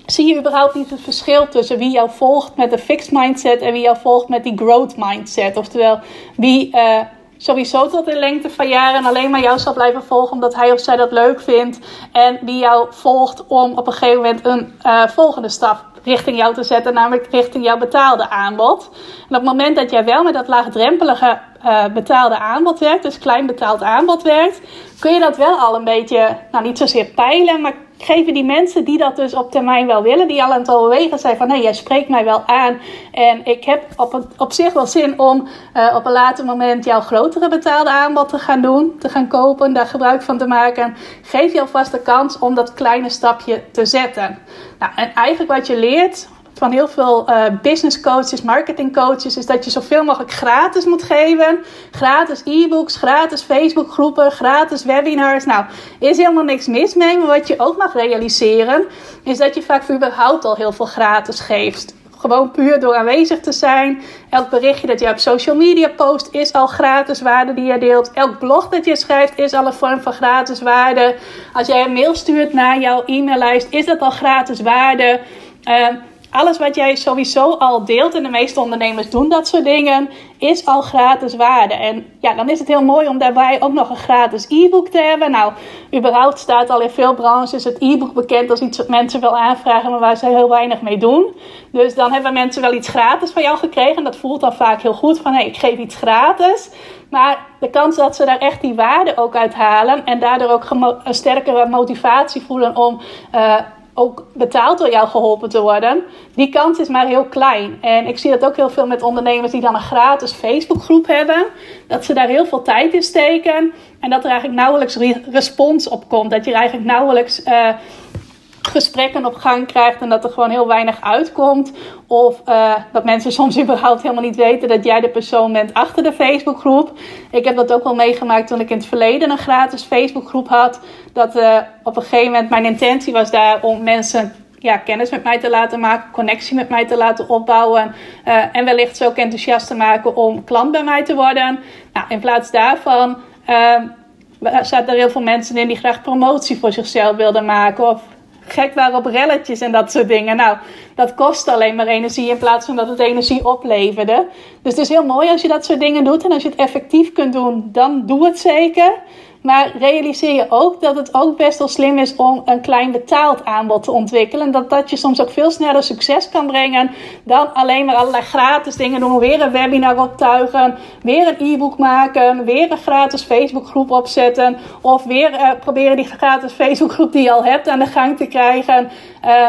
zie je überhaupt niet het verschil tussen wie jou volgt met de fixed mindset en wie jou volgt met die growth mindset. Oftewel, wie uh, sowieso tot in lengte van jaren alleen maar jou zal blijven volgen omdat hij of zij dat leuk vindt. En wie jou volgt om op een gegeven moment een uh, volgende stap richting jou te zetten, namelijk richting jouw betaalde aanbod. En op het moment dat jij wel met dat laagdrempelige uh, betaalde aanbod werkt, dus klein betaald aanbod werkt, kun je dat wel al een beetje, nou niet zozeer peilen, maar geven die mensen die dat dus op termijn wel willen, die al aan het overwegen zijn van hé, hey, jij spreekt mij wel aan en ik heb op, op zich wel zin om uh, op een later moment jouw grotere betaalde aanbod te gaan doen, te gaan kopen, daar gebruik van te maken. Geef je alvast de kans om dat kleine stapje te zetten. Nou, en eigenlijk wat je leert van heel veel uh, business coaches, marketing coaches, is dat je zoveel mogelijk gratis moet geven. Gratis e-books, gratis Facebook groepen, gratis webinars. Nou, is helemaal niks mis mee. Maar wat je ook mag realiseren, is dat je vaak überhaupt al heel veel gratis geeft. Gewoon puur door aanwezig te zijn. Elk berichtje dat je op social media post is al gratis waarde die je deelt. Elk blog dat je schrijft is al een vorm van gratis waarde. Als jij een mail stuurt naar jouw e-maillijst, is dat al gratis waarde. Uh, alles wat jij sowieso al deelt, en de meeste ondernemers doen dat soort dingen, is al gratis waarde. En ja, dan is het heel mooi om daarbij ook nog een gratis e-book te hebben. Nou, überhaupt staat al in veel branches het e-book bekend als iets wat mensen wel aanvragen, maar waar ze heel weinig mee doen. Dus dan hebben mensen wel iets gratis van jou gekregen. En dat voelt dan vaak heel goed van hé, hey, ik geef iets gratis. Maar de kans dat ze daar echt die waarde ook uit halen en daardoor ook een sterkere motivatie voelen om uh, ook betaald door jou geholpen te worden, die kans is maar heel klein. En ik zie dat ook heel veel met ondernemers die dan een gratis Facebookgroep hebben, dat ze daar heel veel tijd in steken en dat er eigenlijk nauwelijks respons op komt. Dat je eigenlijk nauwelijks uh, gesprekken op gang krijgt en dat er gewoon heel weinig uitkomt. Of uh, dat mensen soms überhaupt helemaal niet weten dat jij de persoon bent achter de Facebookgroep. Ik heb dat ook wel meegemaakt toen ik in het verleden een gratis Facebookgroep had. Dat uh, op een gegeven moment mijn intentie was daar om mensen ja, kennis met mij te laten maken, connectie met mij te laten opbouwen. Uh, en wellicht zo ook enthousiast te maken om klant bij mij te worden. Nou, in plaats daarvan zaten er heel veel mensen in die graag promotie voor zichzelf wilden maken. Of gek waren op relletjes en dat soort dingen. Nou, dat kost alleen maar energie in plaats van dat het energie opleverde. Dus het is heel mooi als je dat soort dingen doet. En als je het effectief kunt doen, dan doe het zeker. Maar realiseer je ook dat het ook best wel slim is om een klein betaald aanbod te ontwikkelen. En dat dat je soms ook veel sneller succes kan brengen dan alleen maar allerlei gratis dingen doen. Weer een webinar optuigen, weer een e-book maken, weer een gratis Facebookgroep opzetten. Of weer uh, proberen die gratis Facebookgroep die je al hebt aan de gang te krijgen. Uh,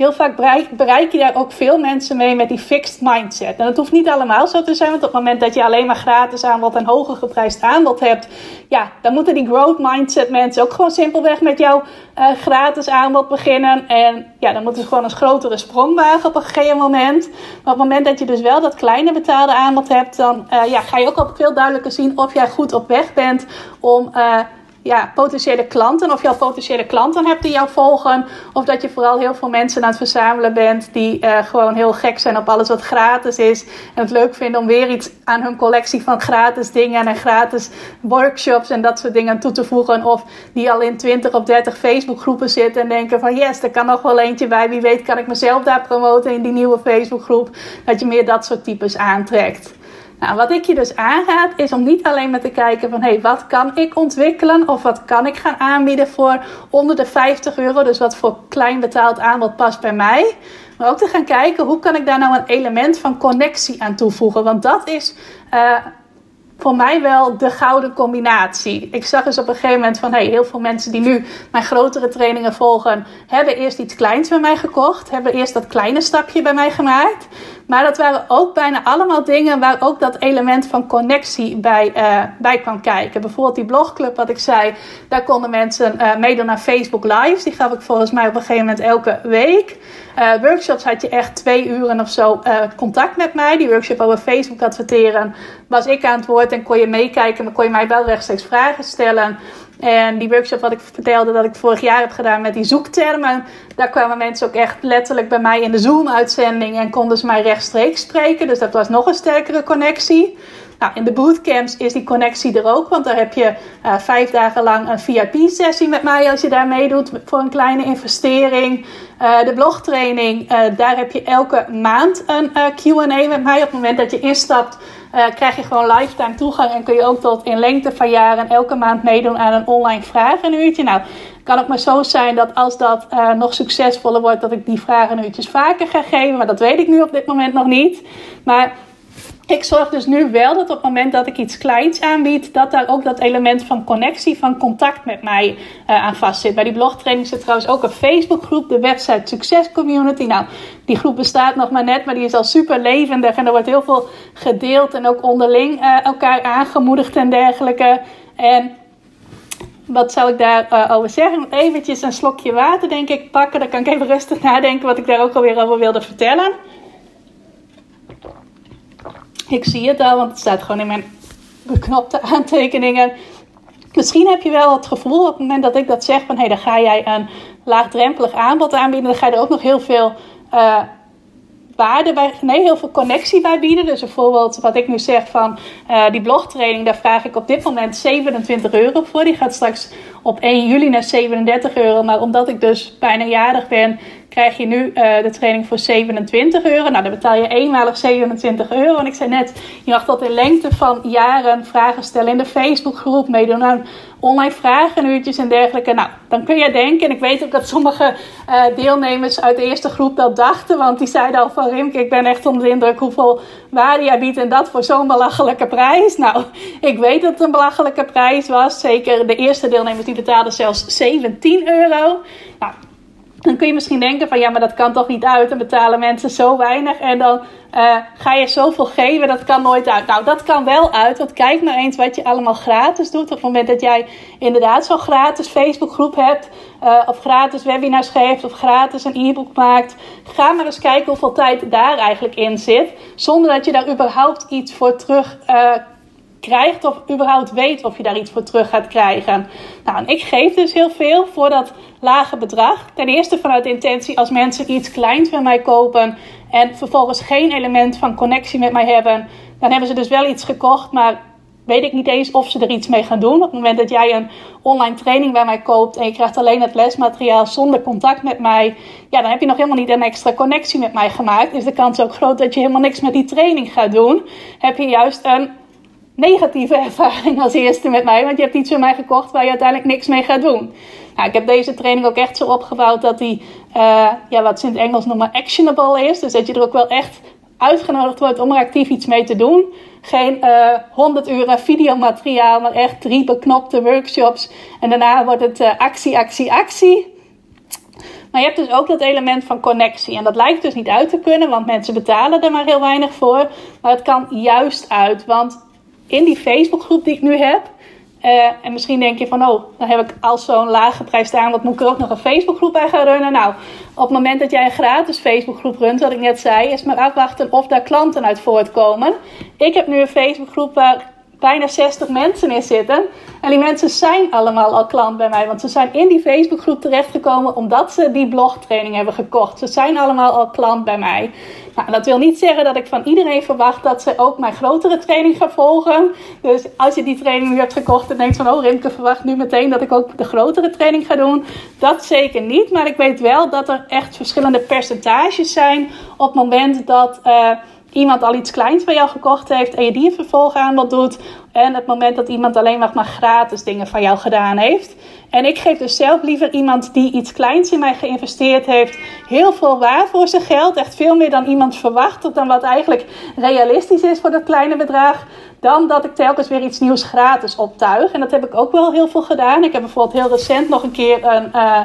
heel vaak bereik, je daar ook veel mensen mee met die fixed mindset. En dat hoeft niet allemaal zo te zijn, want op het moment dat je alleen maar gratis aanbod en hoger geprijsd aanbod hebt, ja, dan moeten die growth mindset mensen ook gewoon simpelweg met jouw uh, gratis aanbod beginnen. En ja, dan moeten ze gewoon een grotere sprong wagen op een gegeven moment. Maar op het moment dat je dus wel dat kleine betaalde aanbod hebt, dan uh, ja, ga je ook al veel duidelijker zien of jij goed op weg bent om. Uh, ja, potentiële klanten. Of je al potentiële klanten hebt die jou volgen. Of dat je vooral heel veel mensen aan het verzamelen bent die uh, gewoon heel gek zijn op alles wat gratis is. En het leuk vinden om weer iets aan hun collectie van gratis dingen en gratis workshops en dat soort dingen toe te voegen. Of die al in 20 of 30 Facebook groepen zitten en denken van yes, er kan nog wel eentje bij. Wie weet kan ik mezelf daar promoten in die nieuwe Facebook groep. Dat je meer dat soort types aantrekt. Nou, wat ik je dus aanraad is om niet alleen maar te kijken van hé, hey, wat kan ik ontwikkelen of wat kan ik gaan aanbieden voor onder de 50 euro, dus wat voor klein betaald aanbod past bij mij. Maar ook te gaan kijken hoe kan ik daar nou een element van connectie aan toevoegen. Want dat is uh, voor mij wel de gouden combinatie. Ik zag dus op een gegeven moment van hey, heel veel mensen die nu mijn grotere trainingen volgen, hebben eerst iets kleins bij mij gekocht, hebben eerst dat kleine stapje bij mij gemaakt. Maar dat waren ook bijna allemaal dingen waar ook dat element van connectie bij, uh, bij kwam kijken. Bijvoorbeeld die blogclub wat ik zei, daar konden mensen uh, meedoen naar Facebook Lives. Die gaf ik volgens mij op een gegeven moment elke week. Uh, workshops had je echt twee uren of zo contact met mij. Die workshop over Facebook adverteren was ik aan het woord en kon je meekijken, maar kon je mij wel rechtstreeks vragen stellen. En die workshop wat ik vertelde dat ik vorig jaar heb gedaan met die zoektermen, daar kwamen mensen ook echt letterlijk bij mij in de Zoom-uitzending en konden ze mij rechtstreeks spreken. Dus dat was nog een sterkere connectie. Nou, in de bootcamps is die connectie er ook, want daar heb je uh, vijf dagen lang een VIP-sessie met mij als je daar meedoet voor een kleine investering. Uh, de blogtraining, uh, daar heb je elke maand een QA met mij. Op het moment dat je instapt, krijg je gewoon lifetime toegang en kun je ook tot in lengte van jaren elke maand meedoen aan een online vragenuurtje. Nou, kan het maar zo zijn dat als dat nog succesvoller wordt, dat ik die vragenuurtjes vaker ga geven. Maar dat weet ik nu op dit moment nog niet. Maar ik zorg dus nu wel dat op het moment dat ik iets kleins aanbied, dat daar ook dat element van connectie, van contact met mij uh, aan vastzit. Bij die blogtraining zit trouwens ook een Facebookgroep, de website Succes Community. Nou, die groep bestaat nog maar net, maar die is al super levendig en er wordt heel veel gedeeld en ook onderling uh, elkaar aangemoedigd en dergelijke. En wat zou ik daarover uh, over zeggen? Eventjes een slokje water, denk ik, pakken. Dan kan ik even rustig nadenken wat ik daar ook alweer over wilde vertellen. Ik zie het al, want het staat gewoon in mijn beknopte aantekeningen. Misschien heb je wel het gevoel op het moment dat ik dat zeg van hé, dan ga jij een laagdrempelig aanbod aanbieden. Dan ga je er ook nog heel veel uh, waarde bij, nee, heel veel connectie bij bieden. Dus bijvoorbeeld wat ik nu zeg van uh, die blogtraining, daar vraag ik op dit moment 27 euro voor. Die gaat straks op 1 juli naar 37 euro. Maar omdat ik dus bijna jarig ben, krijg je nu uh, de training voor 27 euro. Nou, dan betaal je eenmalig 27 euro. En ik zei net, je mag tot in lengte van jaren vragen stellen in de Facebookgroep, meedoen aan online vragenuurtjes en dergelijke. Nou, dan kun je denken, en ik weet ook dat sommige uh, deelnemers uit de eerste groep dat dachten, want die zeiden al van Rimke, ik ben echt onder de indruk hoeveel waarde jij biedt en dat voor zo'n belachelijke prijs. Nou, ik weet dat het een belachelijke prijs was. Zeker de eerste deelnemers die betaalden zelfs 17 euro. Nou, dan kun je misschien denken van ja, maar dat kan toch niet uit. Dan betalen mensen zo weinig en dan uh, ga je zoveel geven. Dat kan nooit uit. Nou, dat kan wel uit. Want kijk maar eens wat je allemaal gratis doet. Op het moment dat jij inderdaad zo'n gratis Facebookgroep hebt. Uh, of gratis webinars geeft. Of gratis een e-book maakt. Ga maar eens kijken hoeveel tijd daar eigenlijk in zit. Zonder dat je daar überhaupt iets voor terug uh, krijgt of überhaupt weet of je daar iets voor terug gaat krijgen. Nou, ik geef dus heel veel voor dat lage bedrag. Ten eerste vanuit intentie als mensen iets kleins bij mij kopen en vervolgens geen element van connectie met mij hebben, dan hebben ze dus wel iets gekocht, maar weet ik niet eens of ze er iets mee gaan doen. Op het moment dat jij een online training bij mij koopt en je krijgt alleen het lesmateriaal zonder contact met mij, ja, dan heb je nog helemaal niet een extra connectie met mij gemaakt. Dus de kans is ook groot dat je helemaal niks met die training gaat doen. Heb je juist een negatieve ervaring als eerste met mij. Want je hebt iets van mij gekocht waar je uiteindelijk niks mee gaat doen. Nou, ik heb deze training ook echt zo opgebouwd dat die, uh, ja, wat ze in het Engels noemen, actionable is. Dus dat je er ook wel echt uitgenodigd wordt om er actief iets mee te doen. Geen uh, 100 uur videomateriaal, maar echt drie beknopte workshops. En daarna wordt het uh, actie, actie, actie. Maar je hebt dus ook dat element van connectie. En dat lijkt dus niet uit te kunnen, want mensen betalen er maar heel weinig voor. Maar het kan juist uit, want in die Facebookgroep die ik nu heb. Uh, en misschien denk je van, oh, dan heb ik al zo'n lage prijs staan, wat moet ik er ook nog een Facebookgroep bij gaan runnen? Nou, op het moment dat jij een gratis Facebookgroep runt, wat ik net zei, is maar afwachten of daar klanten uit voortkomen. Ik heb nu een Facebookgroep waar bijna 60 mensen in zitten. En die mensen zijn allemaal al klant bij mij. Want ze zijn in die Facebookgroep terechtgekomen omdat ze die blogtraining hebben gekocht. Ze zijn allemaal al klant bij mij. Nou, dat wil niet zeggen dat ik van iedereen verwacht dat ze ook mijn grotere training gaan volgen. Dus als je die training nu hebt gekocht en denkt van... oh, Rimke verwacht nu meteen dat ik ook de grotere training ga doen. Dat zeker niet. Maar ik weet wel dat er echt verschillende percentages zijn op het moment dat... Uh, iemand al iets kleins bij jou gekocht heeft en je die een wat doet. En het moment dat iemand alleen maar gratis dingen van jou gedaan heeft. En ik geef dus zelf liever iemand die iets kleins in mij geïnvesteerd heeft. Heel veel waar voor zijn geld. Echt veel meer dan iemand verwacht. Dan wat eigenlijk realistisch is voor dat kleine bedrag. Dan dat ik telkens weer iets nieuws gratis optuig. En dat heb ik ook wel heel veel gedaan. Ik heb bijvoorbeeld heel recent nog een keer een... Uh,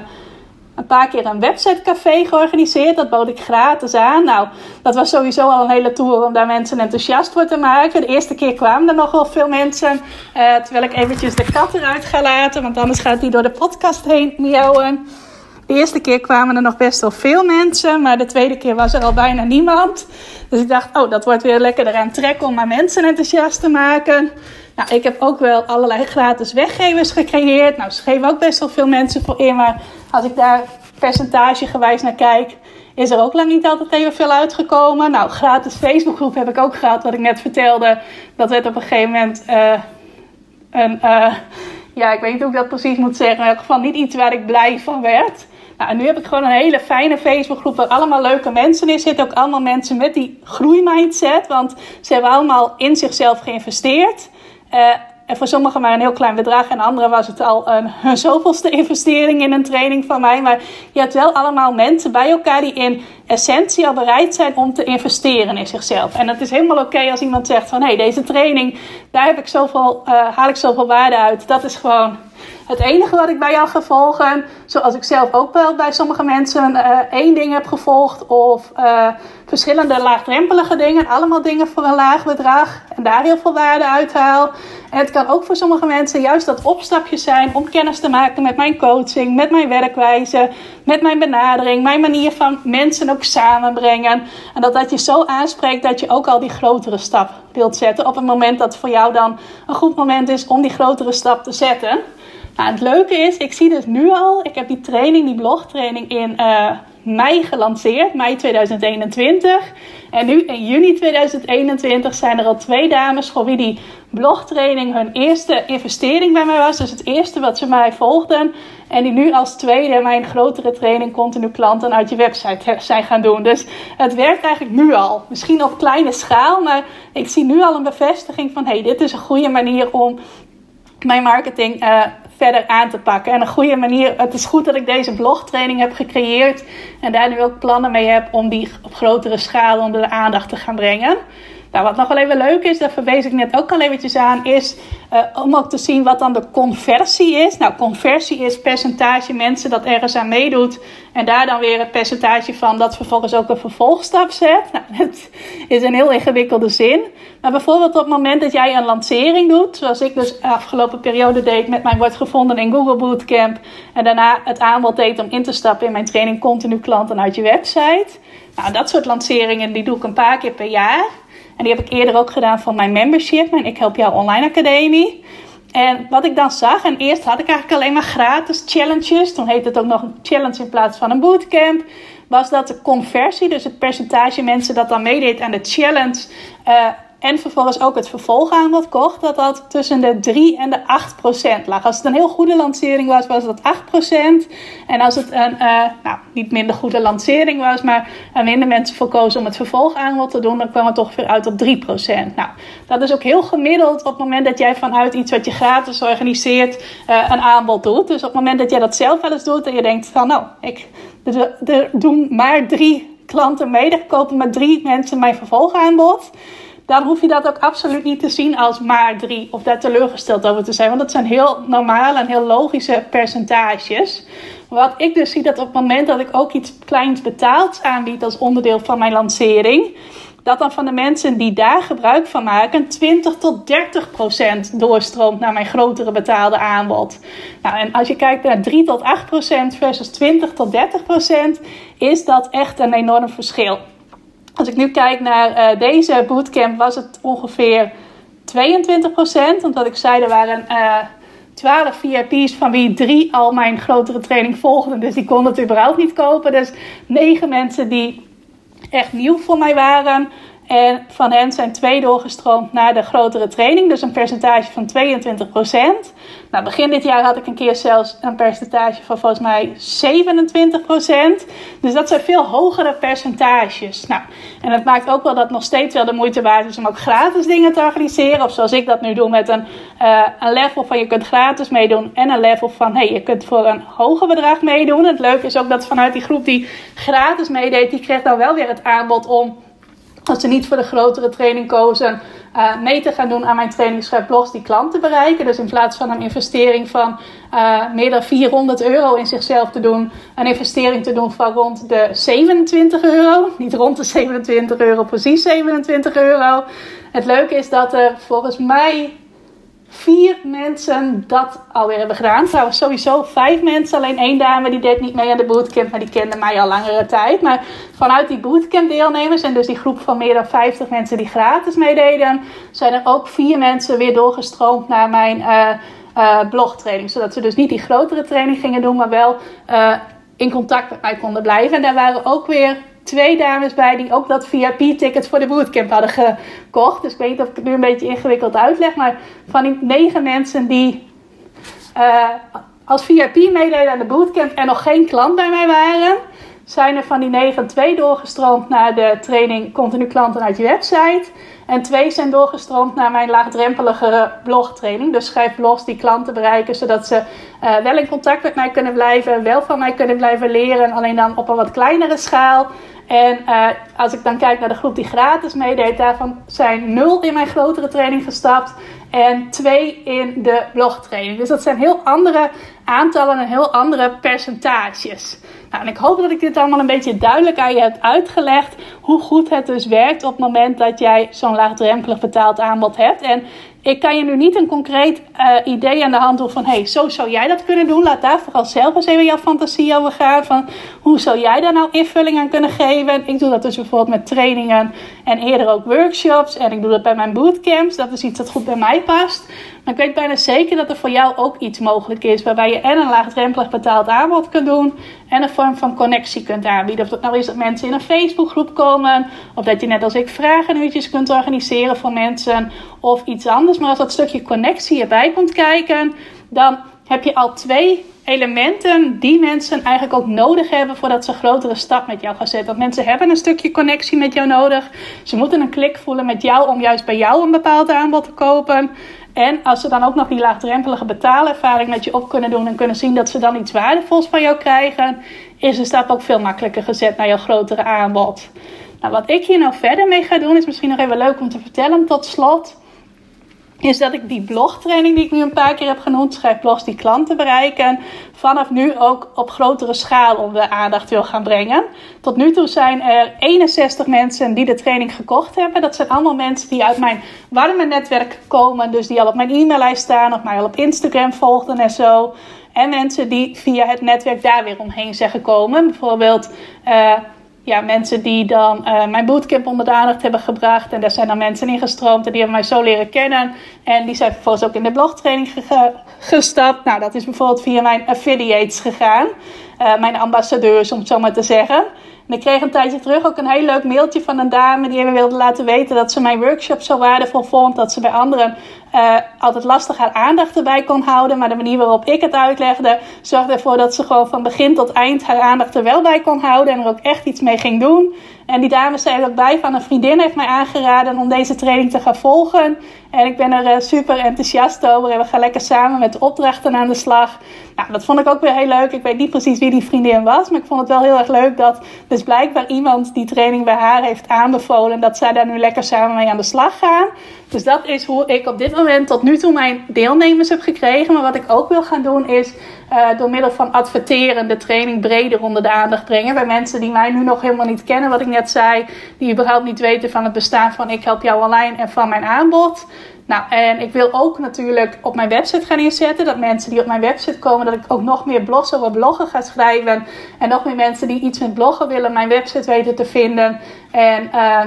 een paar keer een websitecafé georganiseerd. Dat bood ik gratis aan. Nou, dat was sowieso al een hele tour om daar mensen enthousiast voor te maken. De eerste keer kwamen er nog wel veel mensen. Uh, terwijl ik eventjes de kat eruit ga laten, want anders gaat die door de podcast heen miauwen. De eerste keer kwamen er nog best wel veel mensen, maar de tweede keer was er al bijna niemand. Dus ik dacht, oh, dat wordt weer lekker eraan trekken om maar mensen enthousiast te maken. Nou, ik heb ook wel allerlei gratis weggevers gecreëerd. Nou, ze geven ook best wel veel mensen voor in, maar als ik daar percentagegewijs naar kijk, is er ook lang niet altijd even veel uitgekomen. Nou, gratis Facebookgroep heb ik ook gehad, wat ik net vertelde. Dat werd op een gegeven moment uh, een, uh, ja, ik weet niet hoe ik dat precies moet zeggen. In elk geval niet iets waar ik blij van werd. Nou, en nu heb ik gewoon een hele fijne Facebookgroep waar allemaal leuke mensen in zitten. Ook allemaal mensen met die groeimindset. Want ze hebben allemaal in zichzelf geïnvesteerd. Uh, en voor sommigen maar een heel klein bedrag. En anderen was het al een, zoveelste investering in een training van mij. Maar je hebt wel allemaal mensen bij elkaar die in essentie al bereid zijn om te investeren in zichzelf. En dat is helemaal oké als iemand zegt van hé, hey, deze training, daar heb ik zoveel, uh, haal ik zoveel waarde uit. Dat is gewoon het enige wat ik bij jou ga volgen, zoals ik zelf ook wel bij sommige mensen uh, één ding heb gevolgd of uh, verschillende laagdrempelige dingen, allemaal dingen voor een laag bedrag en daar heel veel waarde uithaal. En het kan ook voor sommige mensen juist dat opstapje zijn om kennis te maken met mijn coaching, met mijn werkwijze, met mijn benadering, mijn manier van mensen ook samenbrengen. En dat dat je zo aanspreekt dat je ook al die grotere stap wilt zetten op het moment dat voor jou dan een goed moment is om die grotere stap te zetten. Nou, het leuke is, ik zie dus nu al, ik heb die training, die blogtraining in uh, mei gelanceerd, mei 2021. En nu in juni 2021 zijn er al twee dames voor wie die blogtraining hun eerste investering bij mij was. Dus het eerste wat ze mij volgden. En die nu als tweede mijn grotere training continu klanten uit je website zijn gaan doen. Dus het werkt eigenlijk nu al. Misschien op kleine schaal, maar ik zie nu al een bevestiging van: hey, dit is een goede manier om mijn marketing uh, verder aan te pakken. En een goede manier, het is goed dat ik deze blogtraining heb gecreëerd en daar nu ook plannen mee heb om die op grotere schaal onder de aandacht te gaan brengen. Nou, wat nog wel even leuk is, daar verwees ik net ook al eventjes aan, is uh, om ook te zien wat dan de conversie is. Nou, conversie is percentage mensen dat ergens aan meedoet en daar dan weer het percentage van dat vervolgens ook een vervolgstap zet. Nou, het is een heel ingewikkelde zin. Maar bijvoorbeeld op het moment dat jij een lancering doet, zoals ik dus afgelopen periode deed met mijn wordt gevonden in Google Bootcamp en daarna het aanbod deed om in te stappen in mijn training continu klanten uit je website. Nou, dat soort lanceringen die doe ik een paar keer per jaar. En die heb ik eerder ook gedaan van mijn membership, mijn Ik Help Jou Online Academie. En wat ik dan zag, en eerst had ik eigenlijk alleen maar gratis challenges. Toen heette het ook nog een challenge in plaats van een bootcamp. Was dat de conversie, dus het percentage mensen dat dan meedeed aan de challenge, uh, en vervolgens ook het vervolgaanbod kocht, dat dat tussen de 3 en de 8 procent lag. Als het een heel goede lancering was, was dat 8 procent. En als het een uh, nou, niet minder goede lancering was, maar er minder mensen voor kozen om het vervolgaanbod te doen, dan kwam het toch weer uit op 3 procent. Nou, dat is ook heel gemiddeld op het moment dat jij vanuit iets wat je gratis organiseert uh, een aanbod doet. Dus op het moment dat jij dat zelf wel eens doet en je denkt van nou, ik er doen maar drie klanten mee, er kopen maar drie mensen mijn vervolgaanbod dan hoef je dat ook absoluut niet te zien als maar drie of daar teleurgesteld over te zijn. Want dat zijn heel normale en heel logische percentages. Wat ik dus zie dat op het moment dat ik ook iets kleins betaald aanbied als onderdeel van mijn lancering, dat dan van de mensen die daar gebruik van maken 20 tot 30 procent doorstroomt naar mijn grotere betaalde aanbod. Nou, en als je kijkt naar 3 tot 8 procent versus 20 tot 30 procent, is dat echt een enorm verschil. Als ik nu kijk naar uh, deze bootcamp, was het ongeveer 22%. Want wat ik zei, er waren uh, 12 VIP's van wie drie al mijn grotere training volgden. Dus die konden het überhaupt niet kopen. Dus negen mensen die echt nieuw voor mij waren. En van hen zijn twee doorgestroomd naar de grotere training. Dus een percentage van 22%. Nou, begin dit jaar had ik een keer zelfs een percentage van volgens mij 27%. Dus dat zijn veel hogere percentages. Nou, en het maakt ook wel dat nog steeds wel de moeite waard is om ook gratis dingen te organiseren. Of zoals ik dat nu doe met een, uh, een level van je kunt gratis meedoen. En een level van hey, je kunt voor een hoger bedrag meedoen. Het leuke is ook dat vanuit die groep die gratis meedeed, die kreeg dan wel weer het aanbod om als ze niet voor de grotere training kozen, uh, mee te gaan doen aan mijn training Schrijf Blogs die klanten bereiken. Dus in plaats van een investering van uh, meer dan 400 euro in zichzelf te doen, een investering te doen van rond de 27 euro. Niet rond de 27 euro, precies 27 euro. Het leuke is dat er volgens mij vier mensen dat alweer hebben gedaan. Trouwens, sowieso vijf mensen. Alleen één dame die deed niet mee aan de bootcamp, maar die kende mij al langere tijd. Maar vanuit die bootcamp deelnemers en dus die groep van meer dan 50 mensen die gratis meededen, zijn er ook vier mensen weer doorgestroomd naar mijn uh, uh, blogtraining. Zodat ze dus niet die grotere training gingen doen, maar wel uh, in contact met mij konden blijven. En daar waren ook weer twee dames bij die ook dat VIP-ticket voor de bootcamp hadden gekocht. Dus ik weet niet of ik het nu een beetje ingewikkeld uitleg. Maar van die negen mensen die uh, als VIP meededen aan de bootcamp en nog geen klant bij mij waren, zijn er van die negen twee doorgestroomd naar de training Continu Klanten uit je website. En twee zijn doorgestroomd naar mijn laagdrempelige blogtraining. Dus schrijf blogs die klanten bereiken, zodat ze uh, wel in contact met mij kunnen blijven, wel van mij kunnen blijven leren, alleen dan op een wat kleinere schaal. En uh, als ik dan kijk naar de groep die gratis meedeed, daarvan zijn nul in mijn grotere training gestapt en twee in de blogtraining. Dus dat zijn heel andere aantallen en heel andere percentages. Nou, en ik hoop dat ik dit allemaal een beetje duidelijk aan je heb uitgelegd. Hoe goed het dus werkt op het moment dat jij zo'n laagdrempelig betaald aanbod hebt. En ik kan je nu niet een concreet uh, idee aan de hand doen van... hey, zo zou jij dat kunnen doen. Laat daar vooral zelf eens even jouw fantasie over gaan. Van hoe zou jij daar nou invulling aan kunnen geven? Ik doe dat dus bijvoorbeeld met trainingen en eerder ook workshops. En ik doe dat bij mijn bootcamps. Dat is iets dat goed bij mij past. Maar ik weet bijna zeker dat er voor jou ook iets mogelijk is waarbij je en een laagdrempelig betaald aanbod kunt doen en een vorm van connectie kunt aanbieden. Of dat nou is dat mensen in een Facebookgroep komen, of dat je net als ik vragenuurtjes kunt organiseren voor mensen of iets anders. Maar als dat stukje connectie erbij komt kijken, dan heb je al twee elementen die mensen eigenlijk ook nodig hebben voordat ze een grotere stap met jou gaan zetten. Want mensen hebben een stukje connectie met jou nodig. Ze moeten een klik voelen met jou om juist bij jou een bepaald aanbod te kopen. En als ze dan ook nog die laagdrempelige betaalervaring met je op kunnen doen en kunnen zien dat ze dan iets waardevols van jou krijgen, is de stap ook veel makkelijker gezet naar jouw grotere aanbod. Nou, wat ik hier nou verder mee ga doen, is misschien nog even leuk om te vertellen tot slot is dat ik die blogtraining die ik nu een paar keer heb genoemd, schrijf blogs die klanten bereiken, vanaf nu ook op grotere schaal onder aandacht wil gaan brengen. Tot nu toe zijn er 61 mensen die de training gekocht hebben. Dat zijn allemaal mensen die uit mijn warme netwerk komen, dus die al op mijn e-maillijst staan of mij al op Instagram volgden en zo. En mensen die via het netwerk daar weer omheen zijn gekomen. Bijvoorbeeld uh, ja, mensen die dan uh, mijn bootcamp onder de aandacht hebben gebracht. En daar zijn dan mensen ingestroomd en die hebben mij zo leren kennen. En die zijn vervolgens ook in de blogtraining gestapt. Nou, dat is bijvoorbeeld via mijn affiliates gegaan. Uh, mijn ambassadeurs, om het zo maar te zeggen. En ik kreeg een tijdje terug ook een heel leuk mailtje van een dame die even wilde laten weten dat ze mijn workshop zo waardevol vond. Dat ze bij anderen uh, altijd lastig haar aandacht erbij kon houden. Maar de manier waarop ik het uitlegde, zorgde ervoor dat ze gewoon van begin tot eind haar aandacht er wel bij kon houden. En er ook echt iets mee ging doen. En die dame zei er ook bij van een vriendin heeft mij aangeraden om deze training te gaan volgen. En ik ben er uh, super enthousiast over. En we gaan lekker samen met de opdrachten aan de slag. Nou, dat vond ik ook weer heel leuk. Ik weet niet precies wie die vriendin was. Maar ik vond het wel heel erg leuk dat dus blijkbaar iemand die training bij haar heeft aanbevolen. Dat zij daar nu lekker samen mee aan de slag gaan. Dus dat is hoe ik op dit moment tot nu toe mijn deelnemers heb gekregen. Maar wat ik ook wil gaan doen is uh, door middel van adverteren de training breder onder de aandacht brengen. Bij mensen die mij nu nog helemaal niet kennen, wat ik net zei. Die überhaupt niet weten van het bestaan van Ik Help Jou Online en van mijn aanbod. Nou, en ik wil ook natuurlijk op mijn website gaan inzetten. Dat mensen die op mijn website komen, dat ik ook nog meer blogs over bloggen ga schrijven. En nog meer mensen die iets met bloggen willen, mijn website weten te vinden. En uh,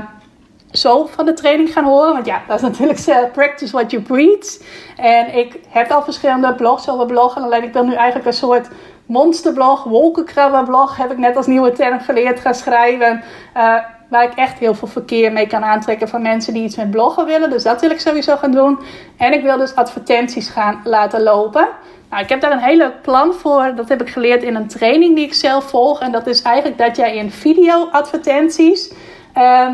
zo van de training gaan horen. Want ja, dat is natuurlijk uh, practice what you preach. En ik heb al verschillende blogs over bloggen. Alleen ik wil nu eigenlijk een soort monsterblog, wolkenkrabberblog, heb ik net als nieuwe term geleerd gaan schrijven. Uh, waar ik echt heel veel verkeer mee kan aantrekken van mensen die iets met bloggen willen. Dus dat wil ik sowieso gaan doen. En ik wil dus advertenties gaan laten lopen. Nou, ik heb daar een heel leuk plan voor. Dat heb ik geleerd in een training die ik zelf volg. En dat is eigenlijk dat jij in video-advertenties. Uh,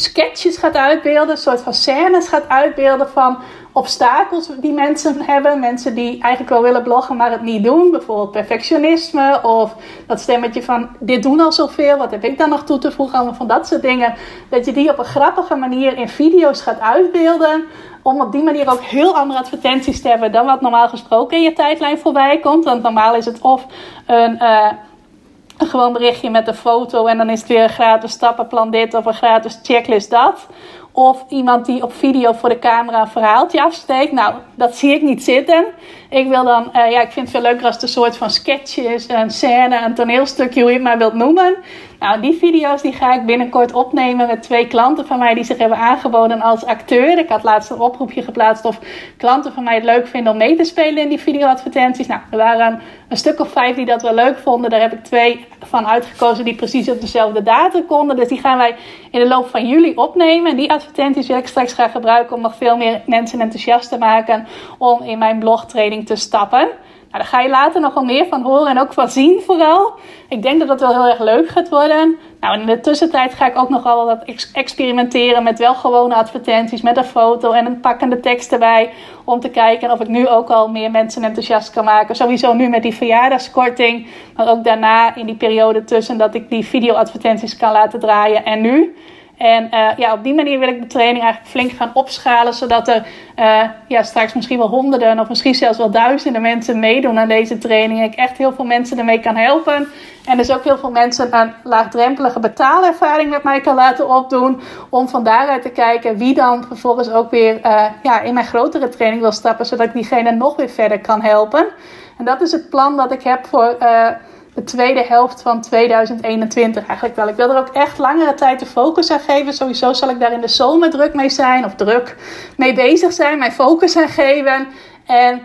sketches gaat uitbeelden, een soort van scènes gaat uitbeelden van obstakels die mensen hebben. Mensen die eigenlijk wel willen bloggen, maar het niet doen. Bijvoorbeeld perfectionisme of dat stemmetje van dit doen al zoveel, wat heb ik dan nog toe te voegen? Allemaal van dat soort dingen. Dat je die op een grappige manier in video's gaat uitbeelden. Om op die manier ook heel andere advertenties te hebben dan wat normaal gesproken in je tijdlijn voorbij komt. Want normaal is het of een... Uh, een gewoon berichtje met een foto en dan is het weer een gratis stappenplan dit of een gratis checklist dat. Of iemand die op video voor de camera een verhaaltje afsteekt. Nou, dat zie ik niet zitten. Ik wil dan, uh, ja, ik vind het veel leuker als het een soort van sketch is, een scène, een toneelstukje, hoe je het maar wilt noemen. Nou, die video's die ga ik binnenkort opnemen met twee klanten van mij die zich hebben aangeboden als acteur. Ik had laatst een oproepje geplaatst of klanten van mij het leuk vinden om mee te spelen in die videoadvertenties. Nou, er waren een stuk of vijf die dat wel leuk vonden. Daar heb ik twee van uitgekozen die precies op dezelfde datum konden. Dus die gaan wij in de loop van juli opnemen. En die advertenties wil ik straks gaan gebruiken om nog veel meer mensen enthousiast te maken om in mijn te stappen. Nou, daar ga je later nog wel meer van horen en ook van zien vooral. Ik denk dat dat wel heel erg leuk gaat worden. Nou, in de tussentijd ga ik ook nog wel wat experimenteren met wel gewone advertenties, met een foto en een pakkende tekst erbij. Om te kijken of ik nu ook al meer mensen enthousiast kan maken. Sowieso nu met die verjaardagskorting, maar ook daarna in die periode tussen dat ik die video-advertenties kan laten draaien en nu. En uh, ja, op die manier wil ik de training eigenlijk flink gaan opschalen, zodat er uh, ja, straks misschien wel honderden of misschien zelfs wel duizenden mensen meedoen aan deze training. Ik echt heel veel mensen ermee kan helpen. En dus ook heel veel mensen een laagdrempelige betaalervaring met mij kan laten opdoen. Om van daaruit te kijken wie dan vervolgens ook weer uh, ja, in mijn grotere training wil stappen, zodat ik diegene nog weer verder kan helpen. En dat is het plan dat ik heb voor de tweede helft van 2021 eigenlijk wel. Ik wil er ook echt langere tijd de focus aan geven. Sowieso zal ik daar in de zomer druk mee zijn of druk mee bezig zijn, mijn focus aan geven. En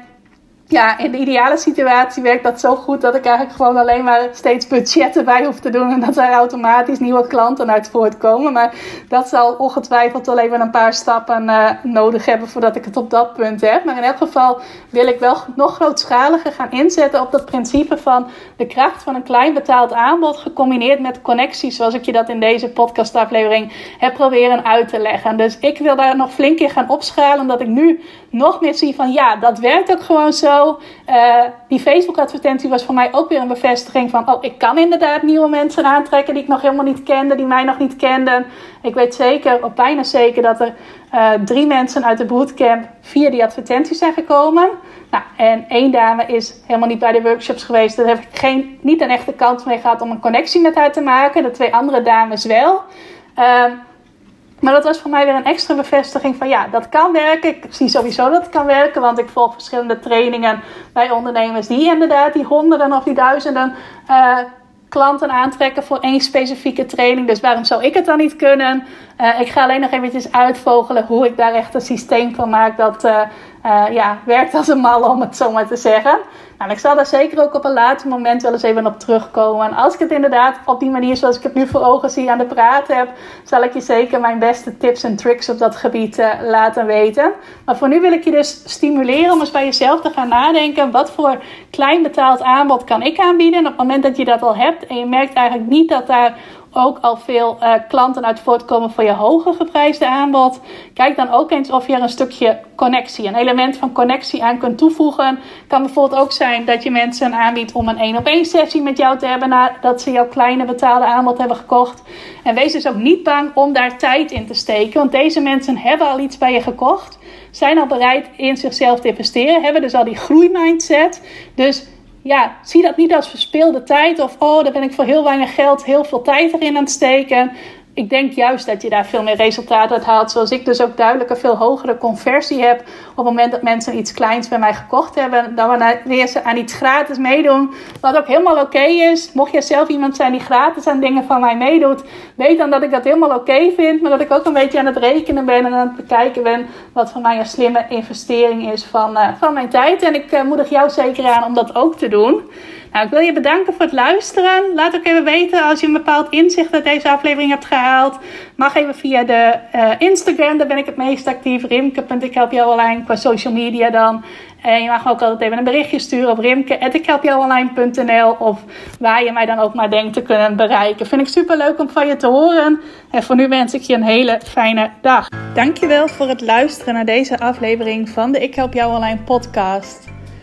ja, in de ideale situatie werkt dat zo goed dat ik eigenlijk gewoon alleen maar steeds budgetten bij hoef te doen. En dat er automatisch nieuwe klanten uit voortkomen. Maar dat zal ongetwijfeld wel even een paar stappen uh, nodig hebben voordat ik het op dat punt heb. Maar in elk geval wil ik wel nog grootschaliger gaan inzetten op dat principe van de kracht van een klein betaald aanbod. Gecombineerd met connecties, zoals ik je dat in deze podcastaflevering heb proberen uit te leggen. Dus ik wil daar nog flink in gaan opschalen, omdat ik nu nog meer zie van ja, dat werkt ook gewoon zo. Uh, die Facebook-advertentie was voor mij ook weer een bevestiging van: oh, ik kan inderdaad nieuwe mensen aantrekken die ik nog helemaal niet kende, die mij nog niet kenden. Ik weet zeker, of bijna zeker, dat er uh, drie mensen uit de bootcamp via die advertenties zijn gekomen. Nou, en één dame is helemaal niet bij de workshops geweest. Daar heb ik geen, niet een echte kans mee gehad om een connectie met haar te maken. De twee andere dames wel. Uh, maar dat was voor mij weer een extra bevestiging van ja, dat kan werken. Ik zie sowieso dat het kan werken, want ik volg verschillende trainingen bij ondernemers die inderdaad die honderden of die duizenden uh, klanten aantrekken voor één specifieke training. Dus waarom zou ik het dan niet kunnen? Uh, ik ga alleen nog eventjes uitvogelen hoe ik daar echt een systeem van maak dat uh, ja, werkt als een mal, om het zo maar te zeggen. Nou, ik zal daar zeker ook op een later moment wel eens even op terugkomen. En als ik het inderdaad op die manier zoals ik het nu voor ogen zie aan de praten heb, zal ik je zeker mijn beste tips en tricks op dat gebied uh, laten weten. Maar voor nu wil ik je dus stimuleren om eens bij jezelf te gaan nadenken. Wat voor klein betaald aanbod kan ik aanbieden? En op het moment dat je dat al hebt en je merkt eigenlijk niet dat daar ook al veel uh, klanten uit voortkomen voor je hoger geprijsde aanbod. Kijk dan ook eens of je er een stukje connectie, een element van connectie aan kunt toevoegen. Kan bijvoorbeeld ook zijn dat je mensen aanbiedt om een één op één sessie met jou te hebben nadat ze jouw kleine betaalde aanbod hebben gekocht. En wees dus ook niet bang om daar tijd in te steken, want deze mensen hebben al iets bij je gekocht. Zijn al bereid in zichzelf te investeren, hebben dus al die groeimindset. Dus ja, zie dat niet als verspilde tijd of oh, daar ben ik voor heel weinig geld heel veel tijd erin aan het steken ik denk juist dat je daar veel meer resultaat uit haalt. Zoals ik dus ook duidelijk een veel hogere conversie heb. Op het moment dat mensen iets kleins bij mij gekocht hebben. Dan wanneer ze aan iets gratis meedoen. Wat ook helemaal oké is. Mocht je zelf iemand zijn die gratis aan dingen van mij meedoet. Weet dan dat ik dat helemaal oké vind. Maar dat ik ook een beetje aan het rekenen ben. En aan het bekijken ben. Wat voor mij een slimme investering is van, uh, van mijn tijd. En ik uh, moedig jou zeker aan om dat ook te doen. Nou, ik wil je bedanken voor het luisteren. Laat ook even weten als je een bepaald inzicht uit deze aflevering hebt gehaald. Mag even via de uh, Instagram, daar ben ik het meest actief. Rimke.ik help jou online qua social media dan. En je mag ook altijd even een berichtje sturen op rimke.ikhelpjouonline.nl of waar je mij dan ook maar denkt te kunnen bereiken. Vind ik super leuk om van je te horen. En voor nu wens ik je een hele fijne dag. Dankjewel voor het luisteren naar deze aflevering van de Ik Help Jou Online podcast.